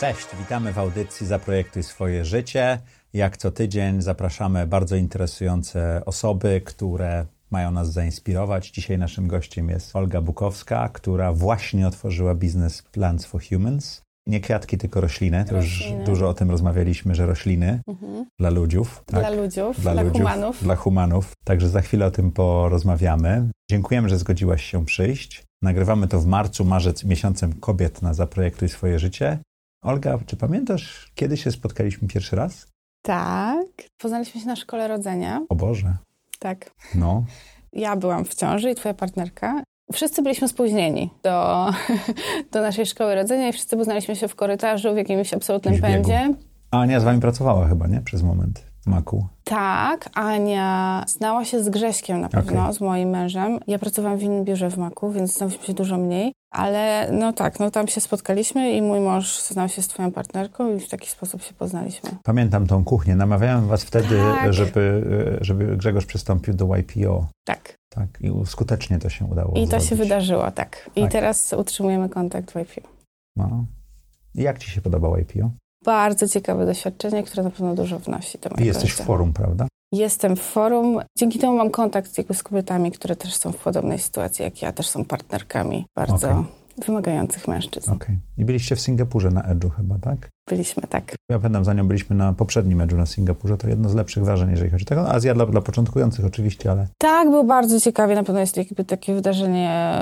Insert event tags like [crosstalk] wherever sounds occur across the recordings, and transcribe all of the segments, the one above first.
Cześć, witamy w audycji Zaprojektuj swoje życie. Jak co tydzień zapraszamy bardzo interesujące osoby, które mają nas zainspirować. Dzisiaj naszym gościem jest Olga Bukowska, która właśnie otworzyła biznes Plants for Humans. Nie kwiatki, tylko rośliny. To już dużo o tym rozmawialiśmy, że rośliny mhm. dla ludziów. Tak? Dla ludziów, dla, dla ludziów, humanów. Dla humanów. Także za chwilę o tym porozmawiamy. Dziękujemy, że zgodziłaś się przyjść. Nagrywamy to w marcu, marzec, miesiącem kobiet na Zaprojektuj swoje życie. Olga, czy pamiętasz, kiedy się spotkaliśmy pierwszy raz? Tak. Poznaliśmy się na szkole rodzenia. O Boże. Tak. No. Ja byłam w ciąży i twoja partnerka. Wszyscy byliśmy spóźnieni do, [laughs] do naszej szkoły rodzenia i wszyscy poznaliśmy się w korytarzu w jakimś absolutnym pędzie. A Ania z wami pracowała chyba, nie? Przez moment w Maku. Tak, Ania znała się z Grześkiem na pewno, okay. z moim mężem. Ja pracowałam w innym biurze w Maku, więc znaliśmy się dużo mniej. Ale no tak, no tam się spotkaliśmy i mój mąż znał się z twoją partnerką i w taki sposób się poznaliśmy. Pamiętam tą kuchnię. Namawiałem was wtedy, tak. żeby, żeby Grzegorz przystąpił do YPO. Tak. Tak, i skutecznie to się udało I to zrobić. się wydarzyło, tak. I tak. teraz utrzymujemy kontakt w YPO. No. Jak ci się podoba YPO? Bardzo ciekawe doświadczenie, które na pewno dużo wnosi do mojego I jesteś życia. w forum, prawda? Jestem w forum. Dzięki temu mam kontakt jakby z kobietami, które też są w podobnej sytuacji jak ja, też są partnerkami bardzo okay. wymagających mężczyzn. Okay. I byliście w Singapurze na Edge'u chyba, tak? Byliśmy, tak. Ja pamiętam, zanim byliśmy na poprzednim Edge'u na Singapurze, to jedno z lepszych wrażeń, jeżeli chodzi o tego. Azja dla, dla początkujących oczywiście, ale... Tak, było bardzo ciekawie. Na pewno jest jakby takie wydarzenie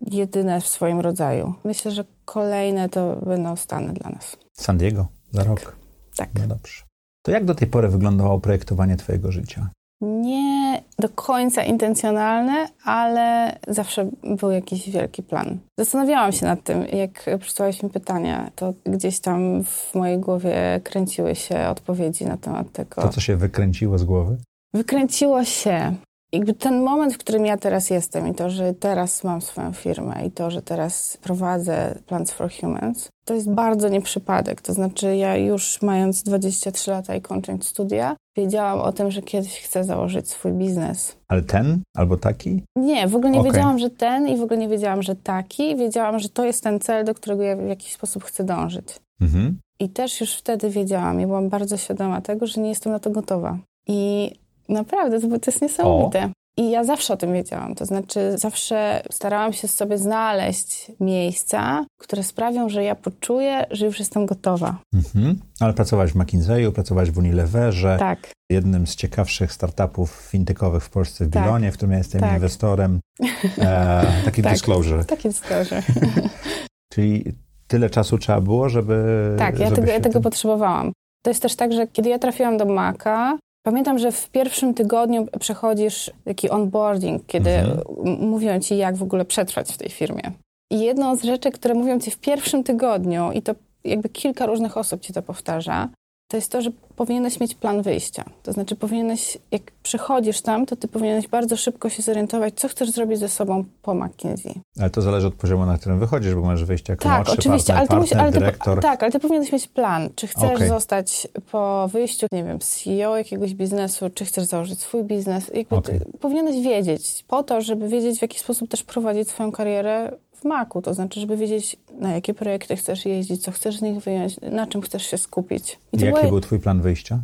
jedyne w swoim rodzaju. Myślę, że kolejne to będą Stany dla nas. San Diego za tak. rok. Tak. No dobrze. To jak do tej pory wyglądało projektowanie Twojego życia? Nie do końca intencjonalne, ale zawsze był jakiś wielki plan. Zastanawiałam się nad tym, jak przysłałeś mi pytania, to gdzieś tam w mojej głowie kręciły się odpowiedzi na temat tego. To, co się wykręciło z głowy? Wykręciło się jakby ten moment, w którym ja teraz jestem i to, że teraz mam swoją firmę i to, że teraz prowadzę Plants for Humans, to jest bardzo nieprzypadek. To znaczy ja już mając 23 lata i kończąc studia, wiedziałam o tym, że kiedyś chcę założyć swój biznes. Ale ten albo taki? Nie, w ogóle nie okay. wiedziałam, że ten i w ogóle nie wiedziałam, że taki. Wiedziałam, że to jest ten cel, do którego ja w jakiś sposób chcę dążyć. Mhm. I też już wtedy wiedziałam i byłam bardzo świadoma tego, że nie jestem na to gotowa. I Naprawdę, to, to jest niesamowite. O. I ja zawsze o tym wiedziałam. To znaczy, zawsze starałam się sobie znaleźć miejsca, które sprawią, że ja poczuję, że już jestem gotowa. Mhm. Ale pracowałaś w McKinsey'u, pracowałaś w Unileverze. Tak. Jednym z ciekawszych startupów fintechowych w Polsce w tak. Bilonie, tak. w którym ja jestem tak. inwestorem. E, [laughs] taki tak. disclosure. Taki disclosure. [laughs] Czyli tyle czasu trzeba było, żeby. Tak, ja, żeby tego, ja tego potrzebowałam. To jest też tak, że kiedy ja trafiłam do Maka, Pamiętam, że w pierwszym tygodniu przechodzisz taki onboarding, kiedy mhm. mówią ci, jak w ogóle przetrwać w tej firmie. I jedną z rzeczy, które mówią ci w pierwszym tygodniu, i to jakby kilka różnych osób ci to powtarza, to jest to, że powinieneś mieć plan wyjścia. To znaczy, powinieneś, jak przychodzisz tam, to ty powinieneś bardzo szybko się zorientować, co chcesz zrobić ze sobą po McKinsey. Ale to zależy od poziomu, na którym wychodzisz, bo możesz wyjść jako tak, młodszy oczywiście, partner, ale, partner, musi, ale dyrektor. Ty, tak, ale ty powinieneś mieć plan. Czy chcesz okay. zostać po wyjściu, nie wiem, CEO jakiegoś biznesu, czy chcesz założyć swój biznes. Jakby okay. powinieneś wiedzieć, po to, żeby wiedzieć, w jaki sposób też prowadzić swoją karierę w maku, to znaczy, żeby wiedzieć, na jakie projekty chcesz jeździć, co chcesz z nich wyjąć, na czym chcesz się skupić. I Jaki był twój plan wyjścia?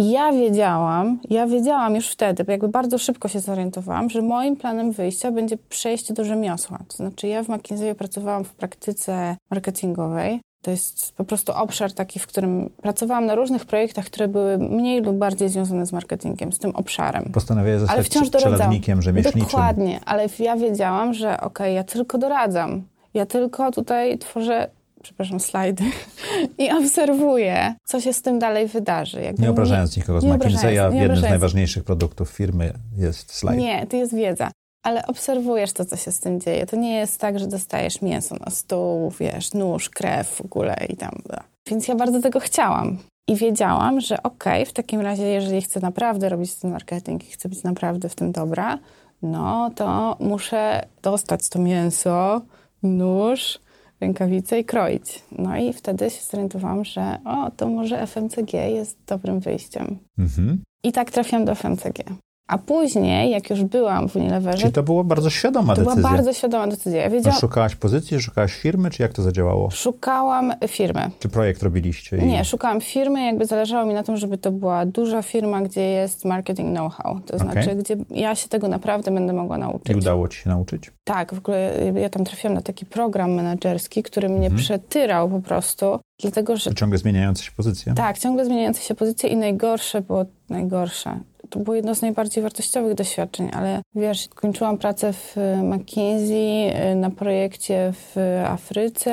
Ja wiedziałam, ja wiedziałam już wtedy, bo jakby bardzo szybko się zorientowałam, że moim planem wyjścia będzie przejście do rzemiosła. To znaczy ja w McKinsey pracowałam w praktyce marketingowej. To jest po prostu obszar taki, w którym pracowałam na różnych projektach, które były mniej lub bardziej związane z marketingiem, z tym obszarem. Postanowiłeś zostać ale wciąż doradzam. rzemieślniczym. Dokładnie, ale ja wiedziałam, że okej, okay, ja tylko doradzam. Ja tylko tutaj tworzę przepraszam, slajdy [laughs] i obserwuję, co się z tym dalej wydarzy. Jakby nie obrażając nikogo z McKinsey'a, jednym z najważniejszych produktów firmy jest slajd. Nie, to jest wiedza. Ale obserwujesz to, co się z tym dzieje. To nie jest tak, że dostajesz mięso na stół, wiesz, nóż, krew w ogóle i tam. Więc ja bardzo tego chciałam. I wiedziałam, że okej, okay, w takim razie, jeżeli chcę naprawdę robić ten marketing i chcę być naprawdę w tym dobra, no to muszę dostać to mięso, nóż, rękawice i kroić. No i wtedy się zorientowałam, że o, to może FMCG jest dobrym wyjściem. Mhm. I tak trafiłam do FMCG. A później, jak już byłam w Unileverze... Czyli to była bardzo świadoma to decyzja. To była bardzo świadoma decyzja. Ja wiedziałam... Szukałaś pozycji, szukałaś firmy, czy jak to zadziałało? Szukałam firmy. Czy projekt robiliście? I... Nie, szukałam firmy, jakby zależało mi na tym, żeby to była duża firma, gdzie jest marketing know-how. To okay. znaczy, gdzie ja się tego naprawdę będę mogła nauczyć. I udało ci się nauczyć? Tak, w ogóle ja tam trafiłam na taki program menedżerski, który mnie mhm. przetyrał po prostu, dlatego że... Ciągle zmieniające się pozycje? Tak, ciągle zmieniające się pozycje i najgorsze było najgorsze to było jedno z najbardziej wartościowych doświadczeń, ale wiesz, kończyłam pracę w McKinsey y, na projekcie w Afryce,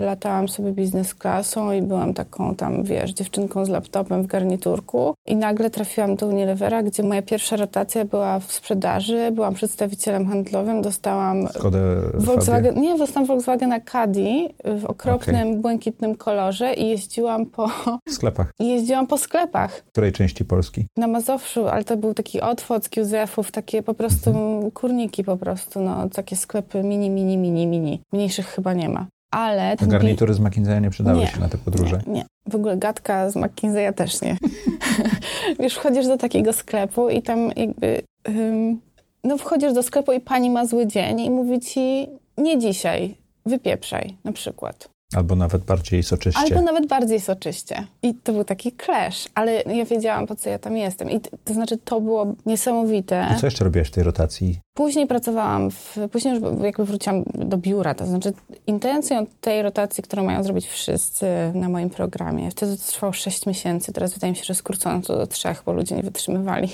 latałam sobie biznes klasą i byłam taką tam, wiesz, dziewczynką z laptopem w garniturku i nagle trafiłam do Unilevera, gdzie moja pierwsza rotacja była w sprzedaży, byłam przedstawicielem handlowym, dostałam Skodę Volkswagen, nie, dostałam Volkswagena Caddy w okropnym, okay. błękitnym kolorze i jeździłam po sklepach. [laughs] Jeździłam po sklepach. W której części Polski? Na Mazowszu, ale to był taki otwór z Józefów, takie po prostu kurniki po prostu, no, takie sklepy mini, mini, mini, mini. Mniejszych chyba nie ma. Ale... A garnitury z McKinseya nie przydały nie, się na te podróże? Nie, nie. W ogóle gadka z McKinseya też nie. [laughs] Wiesz, wchodzisz do takiego sklepu i tam jakby... Um, no wchodzisz do sklepu i pani ma zły dzień i mówi ci nie dzisiaj, wypieprzaj na przykład. Albo nawet bardziej soczyście. Albo nawet bardziej soczyście. I to był taki clash, ale ja wiedziałam, po co ja tam jestem. I to znaczy, to było niesamowite. I co jeszcze robiłaś w tej rotacji? Później pracowałam, w, później już jakby wróciłam do biura. To znaczy, intencją tej rotacji, którą mają zrobić wszyscy na moim programie, wtedy to trwało 6 miesięcy. Teraz wydaje mi się, że skrócono to do trzech, bo ludzie nie wytrzymywali.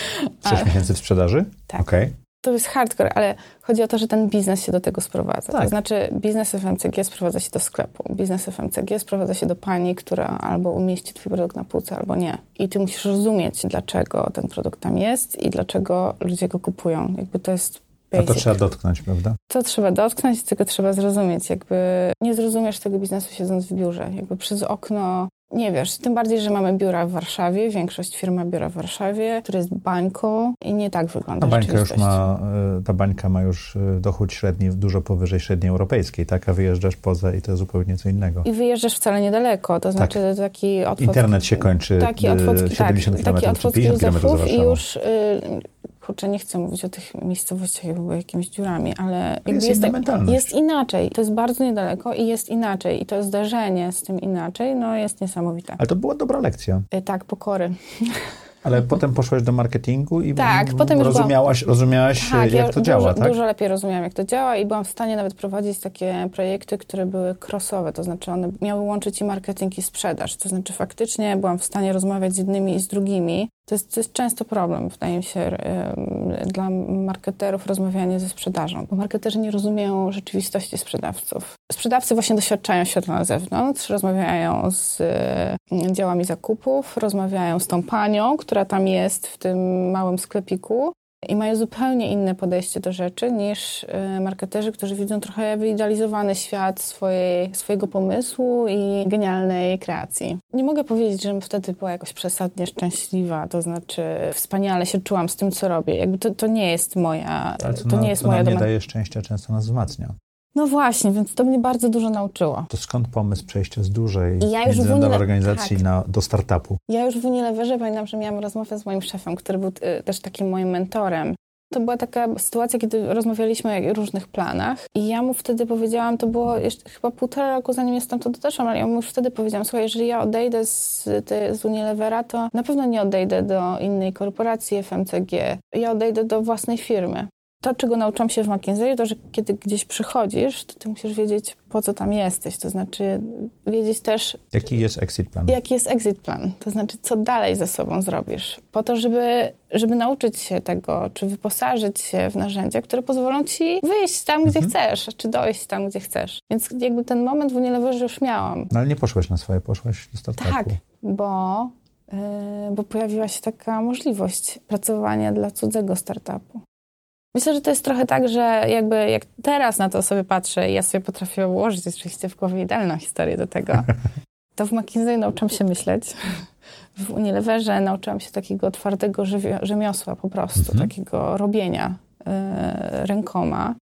[laughs] 6 miesięcy w sprzedaży? Tak. Okay to jest hardcore, ale chodzi o to, że ten biznes się do tego sprowadza. Tak. To znaczy biznes FMCG sprowadza się do sklepu. Biznes FMCG sprowadza się do pani, która albo umieści twój produkt na półce, albo nie. I ty musisz rozumieć, dlaczego ten produkt tam jest i dlaczego ludzie go kupują. Jakby to jest Basic. A to trzeba dotknąć, prawda? To trzeba dotknąć, tego trzeba zrozumieć. Jakby nie zrozumiesz tego biznesu siedząc w biurze. Jakby przez okno nie wiesz, tym bardziej, że mamy biura w Warszawie, większość firm ma biura w Warszawie, która jest bańką i nie tak wygląda ta bańka już ma, e, Ta bańka ma już e, dochód średni dużo powyżej średniej europejskiej, tak? A wyjeżdżasz poza i to zupełnie co innego. I wyjeżdżasz wcale niedaleko, to znaczy tak. taki otwód... Internet się kończy taki otwód, 70 tak, km taki otwód 50 km i już... Y, kurczę, nie chcę mówić o tych miejscowościach jakby jakimiś dziurami, ale jest, jest, jest inaczej. To jest bardzo niedaleko i jest inaczej. I to zdarzenie z tym inaczej, no jest niesamowite. Ale to była dobra lekcja. Y, tak, pokory. [laughs] Ale potem poszłaś do marketingu i tak, potem rozumiałaś, byłam... rozumiałaś tak, jak to działa, tak? Dużo lepiej rozumiałam, jak to działa i byłam w stanie nawet prowadzić takie projekty, które były crossowe, to znaczy one miały łączyć i marketing i sprzedaż. To znaczy faktycznie byłam w stanie rozmawiać z jednymi i z drugimi to jest, to jest często problem, wydaje mi się, dla marketerów rozmawianie ze sprzedażą, bo marketerzy nie rozumieją rzeczywistości sprzedawców. Sprzedawcy właśnie doświadczają świata na zewnątrz, rozmawiają z działami zakupów, rozmawiają z tą panią, która tam jest w tym małym sklepiku i mają zupełnie inne podejście do rzeczy niż y, marketerzy, którzy widzą trochę wyidealizowany świat swojej, swojego pomysłu i genialnej kreacji. Nie mogę powiedzieć, że wtedy była jakoś przesadnie szczęśliwa, to znaczy wspaniale się czułam z tym, co robię. Jakby to, to nie jest moja Ale to, to na, nie jest to moja nam nie daje szczęścia, często nas wzmacnia. No właśnie, więc to mnie bardzo dużo nauczyło. To skąd pomysł przejścia z dużej ja międzynarodowej organizacji tak. na, do startupu? Ja już w Unileverze pamiętam, że miałam rozmowę z moim szefem, który był y, też takim moim mentorem. To była taka sytuacja, kiedy rozmawialiśmy o różnych planach i ja mu wtedy powiedziałam, to było jeszcze chyba półtora roku zanim ja stamtąd odeszłam, ale ja mu już wtedy powiedziałam, słuchaj, jeżeli ja odejdę z, z Unilevera, to na pewno nie odejdę do innej korporacji FMCG. Ja odejdę do własnej firmy to, czego nauczyłam się w McKinsey, to, że kiedy gdzieś przychodzisz, to ty musisz wiedzieć, po co tam jesteś. To znaczy wiedzieć też... Jaki jest exit plan. Jaki jest exit plan. To znaczy, co dalej ze sobą zrobisz. Po to, żeby, żeby nauczyć się tego, czy wyposażyć się w narzędzia, które pozwolą ci wyjść tam, gdzie mhm. chcesz, czy dojść tam, gdzie chcesz. Więc jakby ten moment w Unileverze już miałam. No ale nie poszłaś na swoje, poszłaś do startupu. Tak, bo, yy, bo pojawiła się taka możliwość pracowania dla cudzego startupu. Myślę, że to jest trochę tak, że jakby jak teraz na to sobie patrzę i ja sobie potrafię ułożyć oczywiście w głowie idealną historię do tego, [laughs] to w McKinsey nauczyłam się myśleć. W Unileverze nauczyłam się takiego twardego rzemiosła po prostu, mhm. takiego robienia y, rękoma.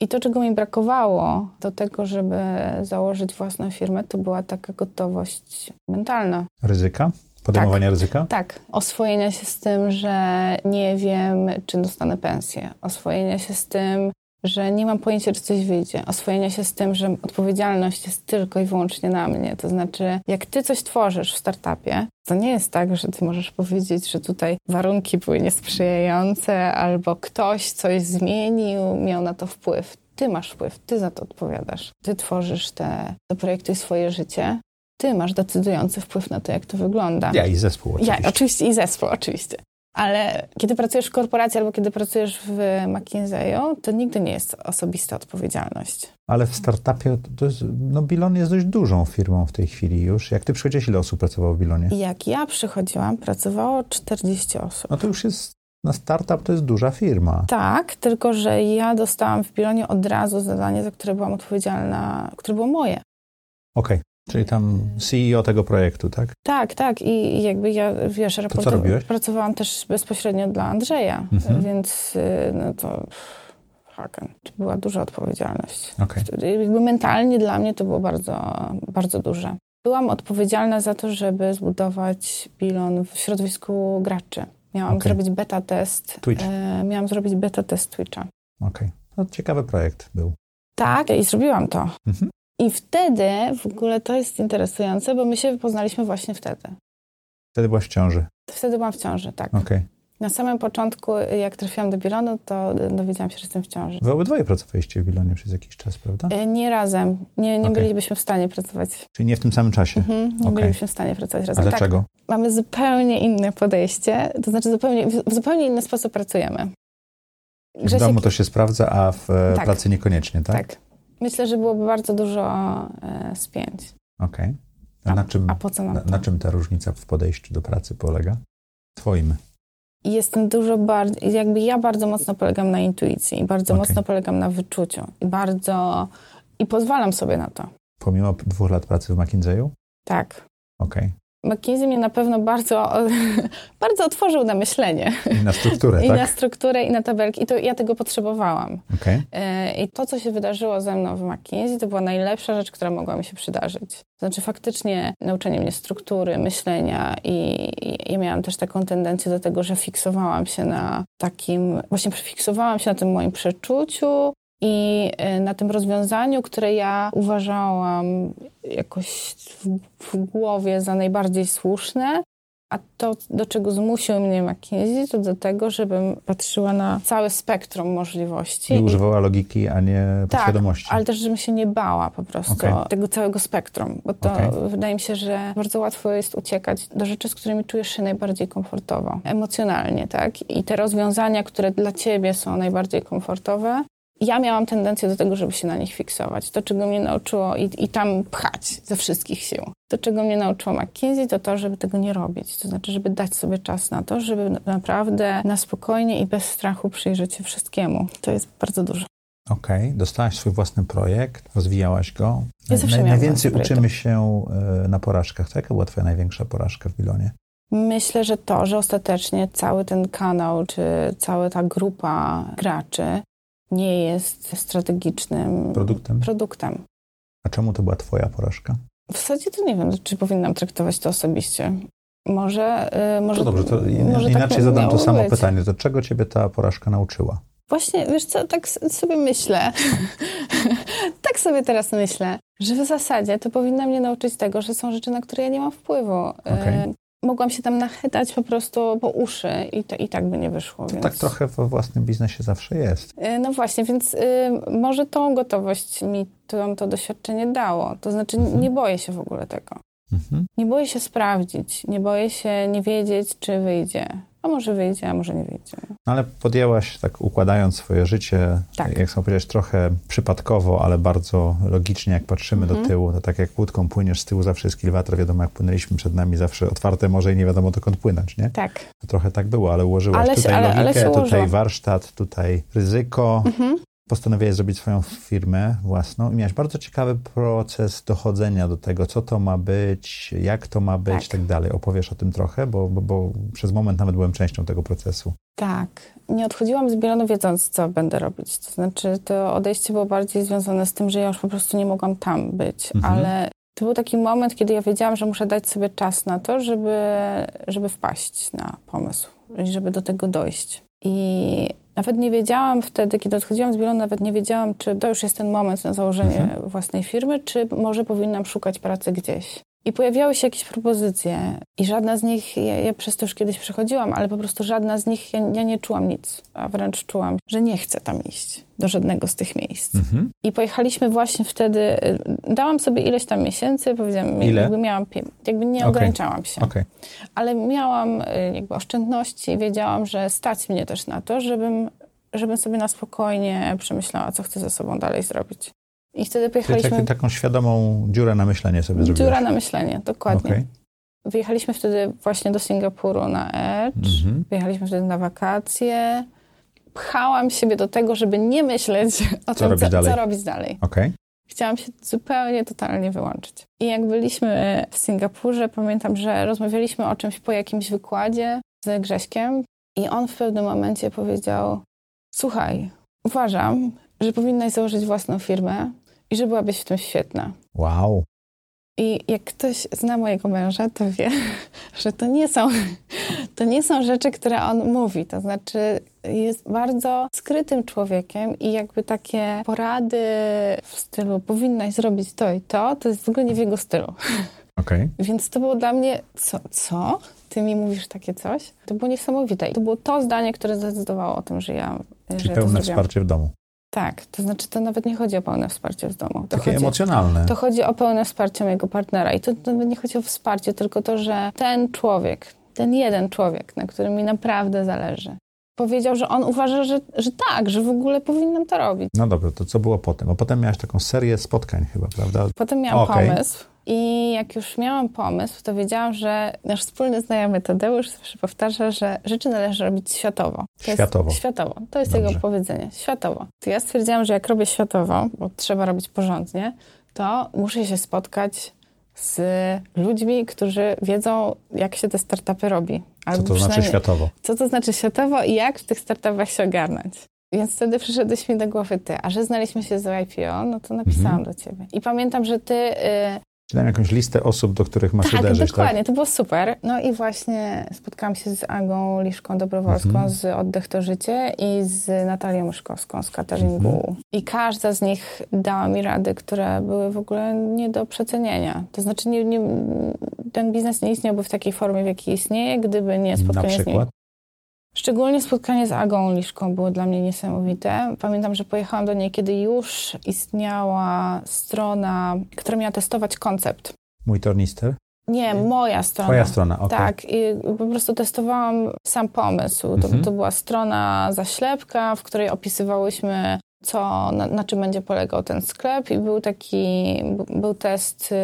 I to, czego mi brakowało do tego, żeby założyć własną firmę, to była taka gotowość mentalna. Ryzyka? Podejmowania tak, ryzyka? Tak. Oswojenia się z tym, że nie wiem, czy dostanę pensję. Oswojenia się z tym, że nie mam pojęcia, czy coś wyjdzie. Oswojenia się z tym, że odpowiedzialność jest tylko i wyłącznie na mnie. To znaczy, jak ty coś tworzysz w startupie, to nie jest tak, że ty możesz powiedzieć, że tutaj warunki były niesprzyjające albo ktoś coś zmienił, miał na to wpływ. Ty masz wpływ, ty za to odpowiadasz. Ty tworzysz te, projekty swoje życie. Ty masz decydujący wpływ na to, jak to wygląda. Ja i zespół oczywiście. Ja, oczywiście i zespół, oczywiście. Ale kiedy pracujesz w korporacji albo kiedy pracujesz w McKinsey'u, to nigdy nie jest osobista odpowiedzialność. Ale w startupie to jest, no Bilon jest dość dużą firmą w tej chwili już. Jak ty przychodziłeś, ile osób pracowało w Bilonie? Jak ja przychodziłam, pracowało 40 osób. No to już jest, na startup to jest duża firma. Tak, tylko że ja dostałam w Bilonie od razu zadanie, za które byłam odpowiedzialna, które było moje. Okej. Okay. Czyli tam CEO tego projektu, tak? Tak, tak. I jakby ja, wiesz, raportu, pracowałam też bezpośrednio dla Andrzeja, mhm. więc y, no to haken. To była duża odpowiedzialność. Okay. Jakby mentalnie dla mnie to było bardzo, bardzo duże. Byłam odpowiedzialna za to, żeby zbudować bilon w środowisku graczy. Miałam okay. zrobić beta test. Twitch. E, miałam zrobić beta test Twitcha. Okej. Okay. No, ciekawy projekt był. Tak, i zrobiłam to. Mhm. I wtedy w ogóle to jest interesujące, bo my się poznaliśmy właśnie wtedy. Wtedy byłaś w ciąży? Wtedy byłam w ciąży, tak. Okay. Na samym początku, jak trafiłam do Bilonu, to dowiedziałam się, że jestem w ciąży. Wy obydwoje pracowaliście w Bilonie przez jakiś czas, prawda? E, nie razem. Nie, nie okay. bylibyśmy w stanie pracować. Czyli nie w tym samym czasie? Mhm, nie okay. bylibyśmy w stanie pracować razem. A dlaczego? Tak, mamy zupełnie inne podejście, to znaczy zupełnie, w zupełnie inny sposób pracujemy. Grzesiek... W domu to się sprawdza, a w e, tak. pracy niekoniecznie, tak? Tak. Myślę, że byłoby bardzo dużo e, spięć. Okej. Okay. A, na czym, a po co nam na, na, czym ta różnica w podejściu do pracy polega? Twoim. Jestem dużo bardziej, jakby ja bardzo mocno polegam na intuicji, bardzo okay. mocno polegam na wyczuciu i bardzo, i pozwalam sobie na to. Pomimo dwóch lat pracy w McKinsey'u? Tak. Okej. Okay. McKinsey mnie na pewno bardzo, [laughs] bardzo otworzył na myślenie. I na strukturę, [laughs] I tak? na strukturę, i na tabelki. I to ja tego potrzebowałam. Okay. I to, co się wydarzyło ze mną w McKinsey, to była najlepsza rzecz, która mogła mi się przydarzyć. To znaczy faktycznie nauczenie mnie struktury, myślenia i, i ja miałam też taką tendencję do tego, że fiksowałam się na takim, właśnie fiksowałam się na tym moim przeczuciu, i e, na tym rozwiązaniu, które ja uważałam jakoś w, w, głowie za najbardziej słuszne, a to, do czego zmusił mnie McKinsey, to do tego, żebym patrzyła na całe spektrum możliwości. I używała logiki, a nie tak, podświadomości. ale też, żebym się nie bała po prostu okay. tego całego spektrum, bo to okay. wydaje mi się, że bardzo łatwo jest uciekać do rzeczy, z którymi czujesz się najbardziej komfortowo, emocjonalnie, tak? I te rozwiązania, które dla ciebie są najbardziej komfortowe, ja miałam tendencję do tego, żeby się na nich fiksować. To, czego mnie nauczyło i, i tam pchać ze wszystkich sił. To, czego mnie nauczyło McKinsey, to to, żeby tego nie robić. To znaczy, żeby dać sobie czas na to, żeby naprawdę na spokojnie i bez strachu przyjrzeć się wszystkiemu. To jest bardzo dużo. Okej, okay. dostałaś swój własny projekt, rozwijałaś go. Ja zawsze Najwięcej uczymy się e, na porażkach. Jaka była twoja największa porażka w Bilonie? Myślę, że to, że ostatecznie cały ten kanał, czy cała ta grupa graczy nie jest strategicznym produktem. produktem. A czemu to była Twoja porażka? W zasadzie to nie wiem, czy powinnam traktować to osobiście. Może. Yy, może to dobrze, to in, może tak inaczej tak zadam to samo być. pytanie. To czego Ciebie ta porażka nauczyła? Właśnie, wiesz co, tak sobie myślę, [laughs] tak sobie teraz myślę, że w zasadzie to powinna mnie nauczyć tego, że są rzeczy, na które ja nie mam wpływu. Okay mogłam się tam nachytać po prostu po uszy i, to, i tak by nie wyszło. Więc... Tak trochę we własnym biznesie zawsze jest. Y, no właśnie, więc y, może tą gotowość mi to, to doświadczenie dało. To znaczy mhm. nie boję się w ogóle tego. Mhm. Nie boję się sprawdzić, nie boję się nie wiedzieć, czy wyjdzie. A może wyjdzie, a może nie wyjdzie. No ale podjęłaś, tak układając swoje życie, tak. jak sam powiedziałeś, trochę przypadkowo, ale bardzo logicznie, jak patrzymy mhm. do tyłu, to tak jak łódką płyniesz z tyłu, zawsze jest kilometr, wiadomo, jak płynęliśmy przed nami, zawsze otwarte morze i nie wiadomo dokąd płynąć, nie? Tak. To trochę tak było, ale ułożyłaś ale tutaj ale, logikę, ale tutaj warsztat, tutaj ryzyko, mhm postanowiłeś zrobić swoją firmę własną i miałeś bardzo ciekawy proces dochodzenia do tego, co to ma być, jak to ma być tak. i tak dalej. Opowiesz o tym trochę, bo, bo, bo, przez moment nawet byłem częścią tego procesu. Tak. Nie odchodziłam z Bielonu wiedząc, co będę robić. To znaczy, to odejście było bardziej związane z tym, że ja już po prostu nie mogłam tam być, mhm. ale to był taki moment, kiedy ja wiedziałam, że muszę dać sobie czas na to, żeby, żeby wpaść na pomysł żeby do tego dojść. I nawet nie wiedziałam wtedy, kiedy odchodziłam z Bilonu, nawet nie wiedziałam, czy to już jest ten moment na założenie mhm. własnej firmy, czy może powinnam szukać pracy gdzieś. I pojawiały się jakieś propozycje i żadna z nich, ja, ja przez to już kiedyś przechodziłam, ale po prostu żadna z nich, ja, ja, nie czułam nic, a wręcz czułam, że nie chcę tam iść do żadnego z tych miejsc. Mhm. I pojechaliśmy właśnie wtedy, dałam sobie ileś tam miesięcy, powiedziałam, Ile? jakby miałam, jakby nie okay. ograniczałam się. Okay. Ale miałam y, jakby oszczędności i wiedziałam, że stać mnie też na to, żebym, żebym sobie na spokojnie przemyślała, co chcę ze sobą dalej zrobić. I wtedy pojechaliśmy... Czyli taką świadomą dziurę na myślenie sobie zrobiłaś. Dziura na myślenie, dokładnie. Okay. Wyjechaliśmy wtedy właśnie do Singapuru na Edge. Mhm. Wyjechaliśmy wtedy na wakacje. Pchałam siebie do tego, żeby nie myśleć o co tym, robić co, co, robić dalej. Okay. Chciałam się zupełnie, totalnie wyłączyć. I jak byliśmy w Singapurze, pamiętam, że rozmawialiśmy o czymś po jakimś wykładzie z Grześkiem i on w pewnym momencie powiedział słuchaj, uważam, że powinnaś założyć własną firmę, i że byłabyś w tym świetna. Wow. I jak ktoś zna mojego męża, to wie, [laughs] że to nie są, to nie są rzeczy, które on mówi. To znaczy, jest bardzo skrytym człowiekiem i jakby takie porady w stylu powinnaś zrobić to i to, to jest w ogóle nie w jego stylu. [laughs] Okay. Więc to było dla mnie, co, co? Ty mi mówisz takie coś? To było niesamowite. I to było to zdanie, które zdecydowało o tym, że ja. Czyli że pełne wsparcie w domu. Tak, to znaczy to nawet nie chodzi o pełne wsparcie w domu. To Takie chodzi, emocjonalne. To chodzi o pełne wsparcie mojego partnera i to nawet nie chodzi o wsparcie, tylko to, że ten człowiek, ten jeden człowiek, na którym mi naprawdę zależy, powiedział, że on uważa, że, że tak, że w ogóle powinnam to robić. No dobrze, to co było potem? Bo potem miałaś taką serię spotkań chyba, prawda? Potem miałam okay. pomysł i jak już miałam pomysł, to wiedziałam, że nasz wspólny znajomy Tadeusz zawsze powtarza, że rzeczy należy robić światowo. To światowo. Jest, światowo. To jest Dobrze. jego powiedzenie. Światowo. To ja stwierdziłam, że jak robię światowo, bo trzeba robić porządnie, to muszę się spotkać z ludźmi, którzy wiedzą, jak się te startupy robi. Albo co to znaczy światowo? Co to znaczy światowo i jak w tych startupach się ogarnąć. Więc wtedy przyszedłeś mi do głowy ty, a że znaliśmy się z IPO, no to napisałam mhm. do ciebie. I pamiętam, że ty y, Czytałem jakąś listę osób, do których masz tak, uderzyć. Dokładnie, tak? to było super. No i właśnie spotkałam się z Agą Liszką Dobrowolską mhm. z Oddech to Życie i z Natalią Myszkowską z Cateringu. Mhm. I każda z nich dała mi rady, które były w ogóle nie do przecenienia. To znaczy nie, nie, ten biznes nie istniałby w takiej formie, w jakiej istnieje, gdyby nie spotkanie z nimi. Szczególnie spotkanie z Agą Liszką było dla mnie niesamowite. Pamiętam, że pojechałam do niej, kiedy już istniała strona, która miała testować koncept. Mój tornister? Nie, moja strona. Twoja strona, okay. Tak, i po prostu testowałam sam pomysł. To, mhm. to była strona zaślepka, w której opisywałyśmy co, na, na, czym będzie polegał ten sklep i był taki, był test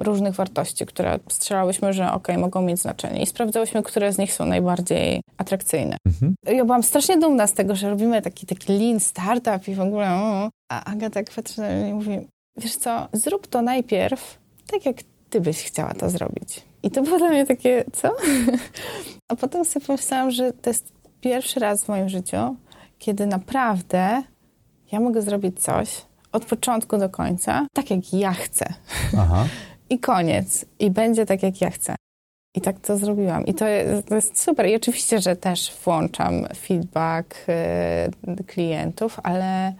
różnych wartości, które strzelałyśmy, że ok, mogą mieć znaczenie i sprawdzałyśmy, które z nich są najbardziej atrakcyjne. Mhm. Ja byłam strasznie dumna z tego, że robimy taki, taki lean startup i w ogóle, a Aga tak patrzy na mnie i mówi, wiesz co, zrób to najpierw tak, jak ty byś chciała to zrobić. I to było dla mnie takie, co? [laughs] a potem sobie pomyślałam, że to jest pierwszy raz w moim życiu, kiedy naprawdę ja mogę zrobić coś od początku do końca, tak jak ja chcę. Aha. I koniec. I będzie tak, jak ja chcę. I tak to zrobiłam. I to jest, to jest super. I oczywiście, że też włączam feedback y, klientów, ale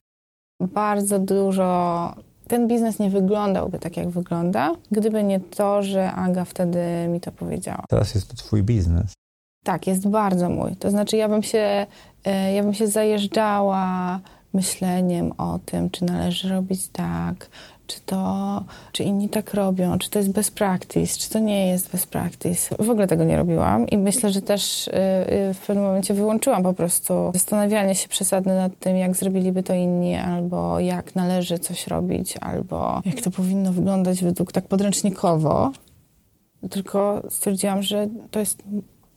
bardzo dużo. Ten biznes nie wyglądałby tak, jak wygląda, gdyby nie to, że Aga wtedy mi to powiedziała. Teraz jest to Twój biznes. Tak, jest bardzo mój. To znaczy, ja bym się, y, ja bym się zajeżdżała myśleniem o tym, czy należy robić tak, czy to, czy inni tak robią, czy to jest best practice, czy to nie jest best practice. W ogóle tego nie robiłam i myślę, że też y, y, w pewnym momencie wyłączyłam po prostu zastanawianie się przesadne nad tym, jak zrobiliby to inni, albo jak należy coś robić, albo jak to powinno wyglądać według tak podręcznikowo. Tylko stwierdziłam, że to jest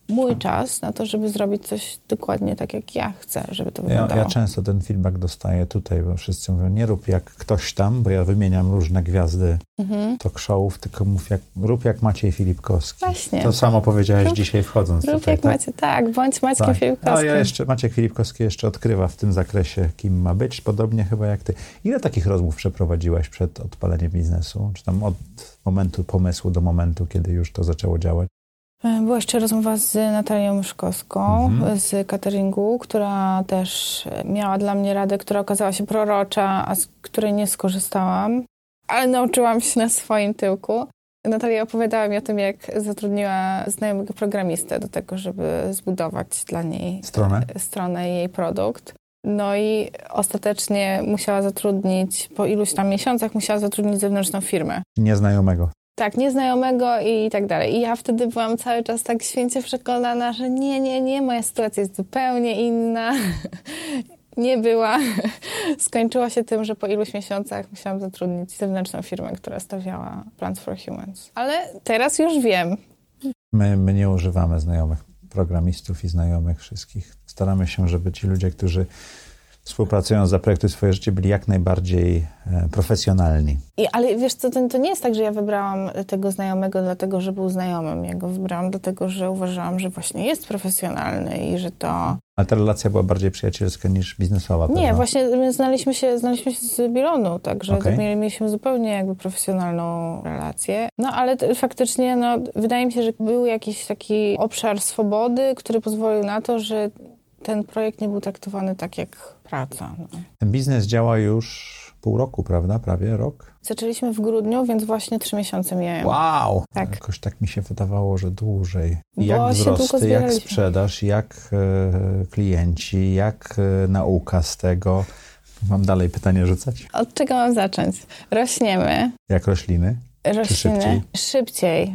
mój czas na to, żeby zrobić coś dokładnie tak, jak ja chcę, żeby to wyglądało. Ja, ja często ten feedback dostaję tutaj, bo wszyscy mówią, nie rób jak ktoś tam, bo ja wymieniam różne gwiazdy mhm. talk showów, tylko mów jak, rób jak Maciej Filipkowski. Właśnie. To samo powiedziałeś rób, dzisiaj wchodząc rób tutaj. jak tak? Macie, tak, bądź Maciekiem tak. Filipkowskim. Ale ja jeszcze, Maciek Filipkowski jeszcze odkrywa w tym zakresie, kim ma być, podobnie chyba jak ty. Ile takich rozmów przeprowadziłaś przed odpaleniem biznesu? Czy tam od momentu pomysłu do momentu, kiedy już to zaczęło działać? E, była jeszcze rozmowa z Natalią Myszkowską mhm. z cateringu, która też miała dla mnie radę, która okazała się prorocza, a z której nie skorzystałam, ale nauczyłam się na swoim tyłku. Natalia opowiadała mi o tym, jak zatrudniła znajomego programistę do tego, żeby zbudować dla niej stronę, stronę i jej produkt. No i ostatecznie musiała zatrudnić, po iluś tam miesiącach musiała zatrudnić zewnętrzną firmę. Nieznajomego. Tak, nieznajomego i tak dalej. I ja wtedy byłam cały czas tak święcie przekonana, że nie, nie, nie, moja sytuacja jest zupełnie inna. [laughs] nie była. [laughs] Skończyło się tym, że po iluś miesiącach musiałam zatrudnić zewnętrzną firmę, która stawiała Plants for Humans. Ale teraz już wiem. My, my nie używamy znajomych programistów i znajomych wszystkich. Staramy się, żeby ci ludzie, którzy współpracując za projekty swoje życie, byli jak najbardziej e, profesjonalni. I, ale wiesz co, to, to, nie jest tak, że ja wybrałam tego znajomego dlatego, że był znajomym. Ja go wybrałam dlatego, że uważałam, że właśnie jest profesjonalny i że to... Ale ta relacja była bardziej przyjacielska niż biznesowa, Nie, prawda? właśnie my znaliśmy się, znaliśmy się z Bilonu, także okay. mieliśmy zupełnie jakby profesjonalną relację. No ale faktycznie, no, wydaje mi się, że był jakiś taki obszar swobody, który pozwolił na to, że ten projekt nie był traktowany tak jak praca. No. Ten biznes działa już pół roku, prawda? Prawie rok? Zaczęliśmy w grudniu, więc właśnie trzy miesiące mijają. Wow! Tak. Jakoś tak mi się wydawało, że dłużej. Jak wzrosty, jak sprzedaż, jak e, klienci, jak e, nauka z tego. Mam dalej pytanie rzucać? Od czego mam zacząć? Rośniemy. Jak rośliny? Rośliny szybciej. szybciej.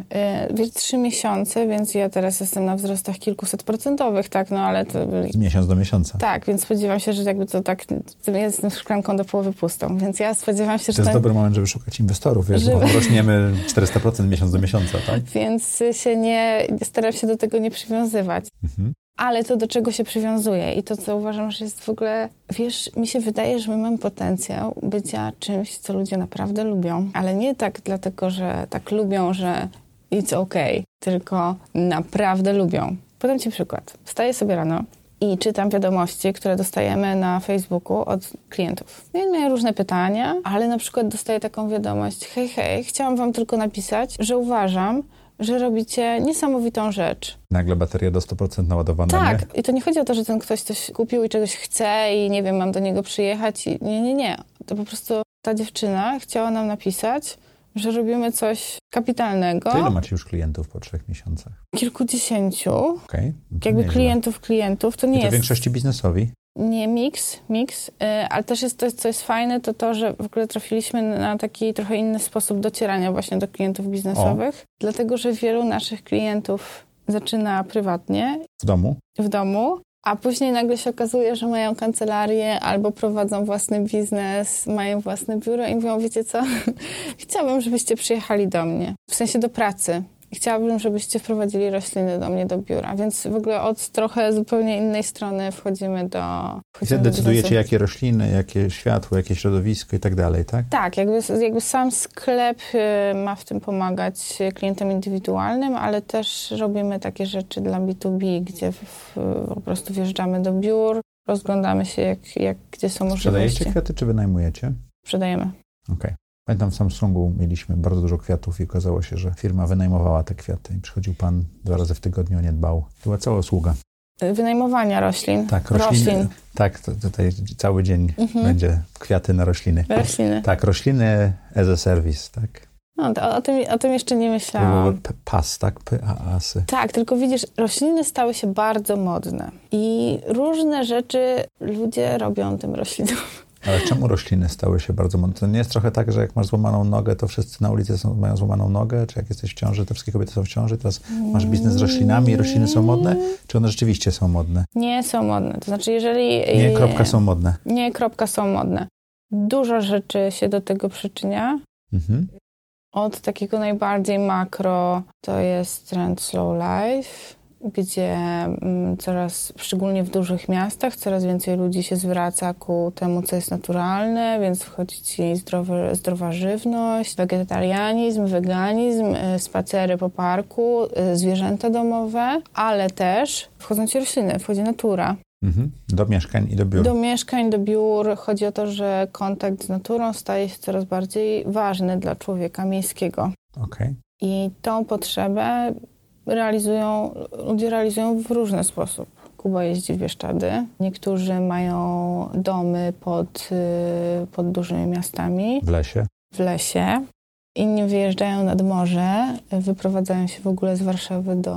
Yy, trzy miesiące, więc ja teraz jestem na wzrostach kilkuset procentowych, tak, no ale to... Z miesiąc do miesiąca. Tak, więc spodziewam się, że jakby to tak, jestem szklanką do połowy pustą, więc ja spodziewam się, to że... To jest dobry moment, żeby szukać inwestorów, wiesz, żeby... bo rośniemy 400% miesiąc do miesiąca, tak? [laughs] Więc się nie, staram się do tego nie przywiązywać. Mhm ale to do czego się przywiązuje i to, co uważam, że jest w ogóle, wiesz, mi się wydaje, że my mamy potencjał bycia czymś, co ludzie naprawdę lubią, ale nie tak dlatego, że tak lubią, że it's okay, tylko naprawdę lubią. Podam Ci przykład. Wstaję sobie rano i czytam wiadomości, które dostajemy na Facebooku od klientów. I mają różne pytania, ale na przykład dostaję taką wiadomość: hej, hej, chciałam Wam tylko napisać, że uważam, że robicie niesamowitą rzecz. Nagle bateria do 100% naładowana. Tak, nie? i to nie chodzi o to, że ten ktoś coś kupił i czegoś chce i nie wiem, mam do niego przyjechać. I nie, nie, nie. To po prostu ta dziewczyna chciała nam napisać, że robimy coś kapitalnego. To ile macie już klientów po trzech miesiącach? Kilkudziesięciu. Okay. No Jakby klientów, klientów, to nie I to jest... w większości biznesowi? Nie, mix, mix, y, ale też jest to, co jest fajne, to to, że w ogóle trafiliśmy na taki trochę inny sposób docierania właśnie do klientów biznesowych, o. dlatego, że wielu naszych klientów zaczyna prywatnie. W domu? W domu, a później nagle się okazuje, że mają kancelarię albo prowadzą własny biznes, mają własne biuro i mówią, wiecie co, [laughs] chciałabym, żebyście przyjechali do mnie, w sensie do pracy. I chciałabym, żebyście wprowadzili rośliny do mnie do biura, więc w ogóle od trochę zupełnie innej strony wchodzimy do. Wchodzimy I decydujecie, do jakie rośliny, jakie światło, jakie środowisko i tak dalej, tak? Tak, jakby, jakby sam sklep y, ma w tym pomagać klientom indywidualnym, ale też robimy takie rzeczy dla B2B, gdzie w, po prostu wjeżdżamy do biur, rozglądamy się, jak, jak, gdzie są możliwości. Sprzedajecie kwiaty, czy wynajmujecie? Sprzedajemy. Okej. Okay. Pamiętam w Samsungu mieliśmy bardzo dużo kwiatów i okazało się, że firma wynajmowała te kwiaty i przychodził pan dwa razy w tygodniu, nie dbał. Była cała usługa. Wynajmowania roślin. Tak, rośliny, roślin. Tak, tutaj cały dzień mhm. będzie kwiaty na rośliny. Rośliny. Tak, rośliny as a service, tak. No, to, o, tym, o tym jeszcze nie myślałam. Pas, tak? P-A-A-sy. Tak, tylko widzisz, rośliny stały się bardzo modne i różne rzeczy ludzie robią tym roślinom. Ale czemu rośliny stały się bardzo modne? To nie jest trochę tak, że jak masz złamaną nogę, to wszyscy na ulicy są, mają złamaną nogę? Czy jak jesteś w ciąży, to wszystkie kobiety są w ciąży? Teraz masz biznes z roślinami i rośliny są modne? Czy one rzeczywiście są modne? Nie są modne. To znaczy, jeżeli... Nie, kropka są modne. Nie, kropka są modne. Dużo rzeczy się do tego przyczynia. Mhm. Od takiego najbardziej makro to jest trend slow life, gdzie mm, coraz, szczególnie w dużych miastach, coraz więcej ludzi się zwraca ku temu, co jest naturalne, więc wchodzi ci zdrowy, zdrowa żywność, wegetarianizm, weganizm, y, spacery po parku, y, zwierzęta domowe, ale też wchodzą ci rośliny, wchodzi natura. Mhm. Do mieszkań i do biur. Do mieszkań, do biur. Chodzi o to, że kontakt z naturą staje się coraz bardziej ważny dla człowieka miejskiego. Okay. I tą potrzebę realizują, ludzie realizują w różny sposób. Kuba jeździ w Bieszczady. Niektórzy mają domy pod, y, pod dużymi miastami. W lesie. W lesie. Inni wyjeżdżają nad morze, wyprowadzają się w ogóle z Warszawy do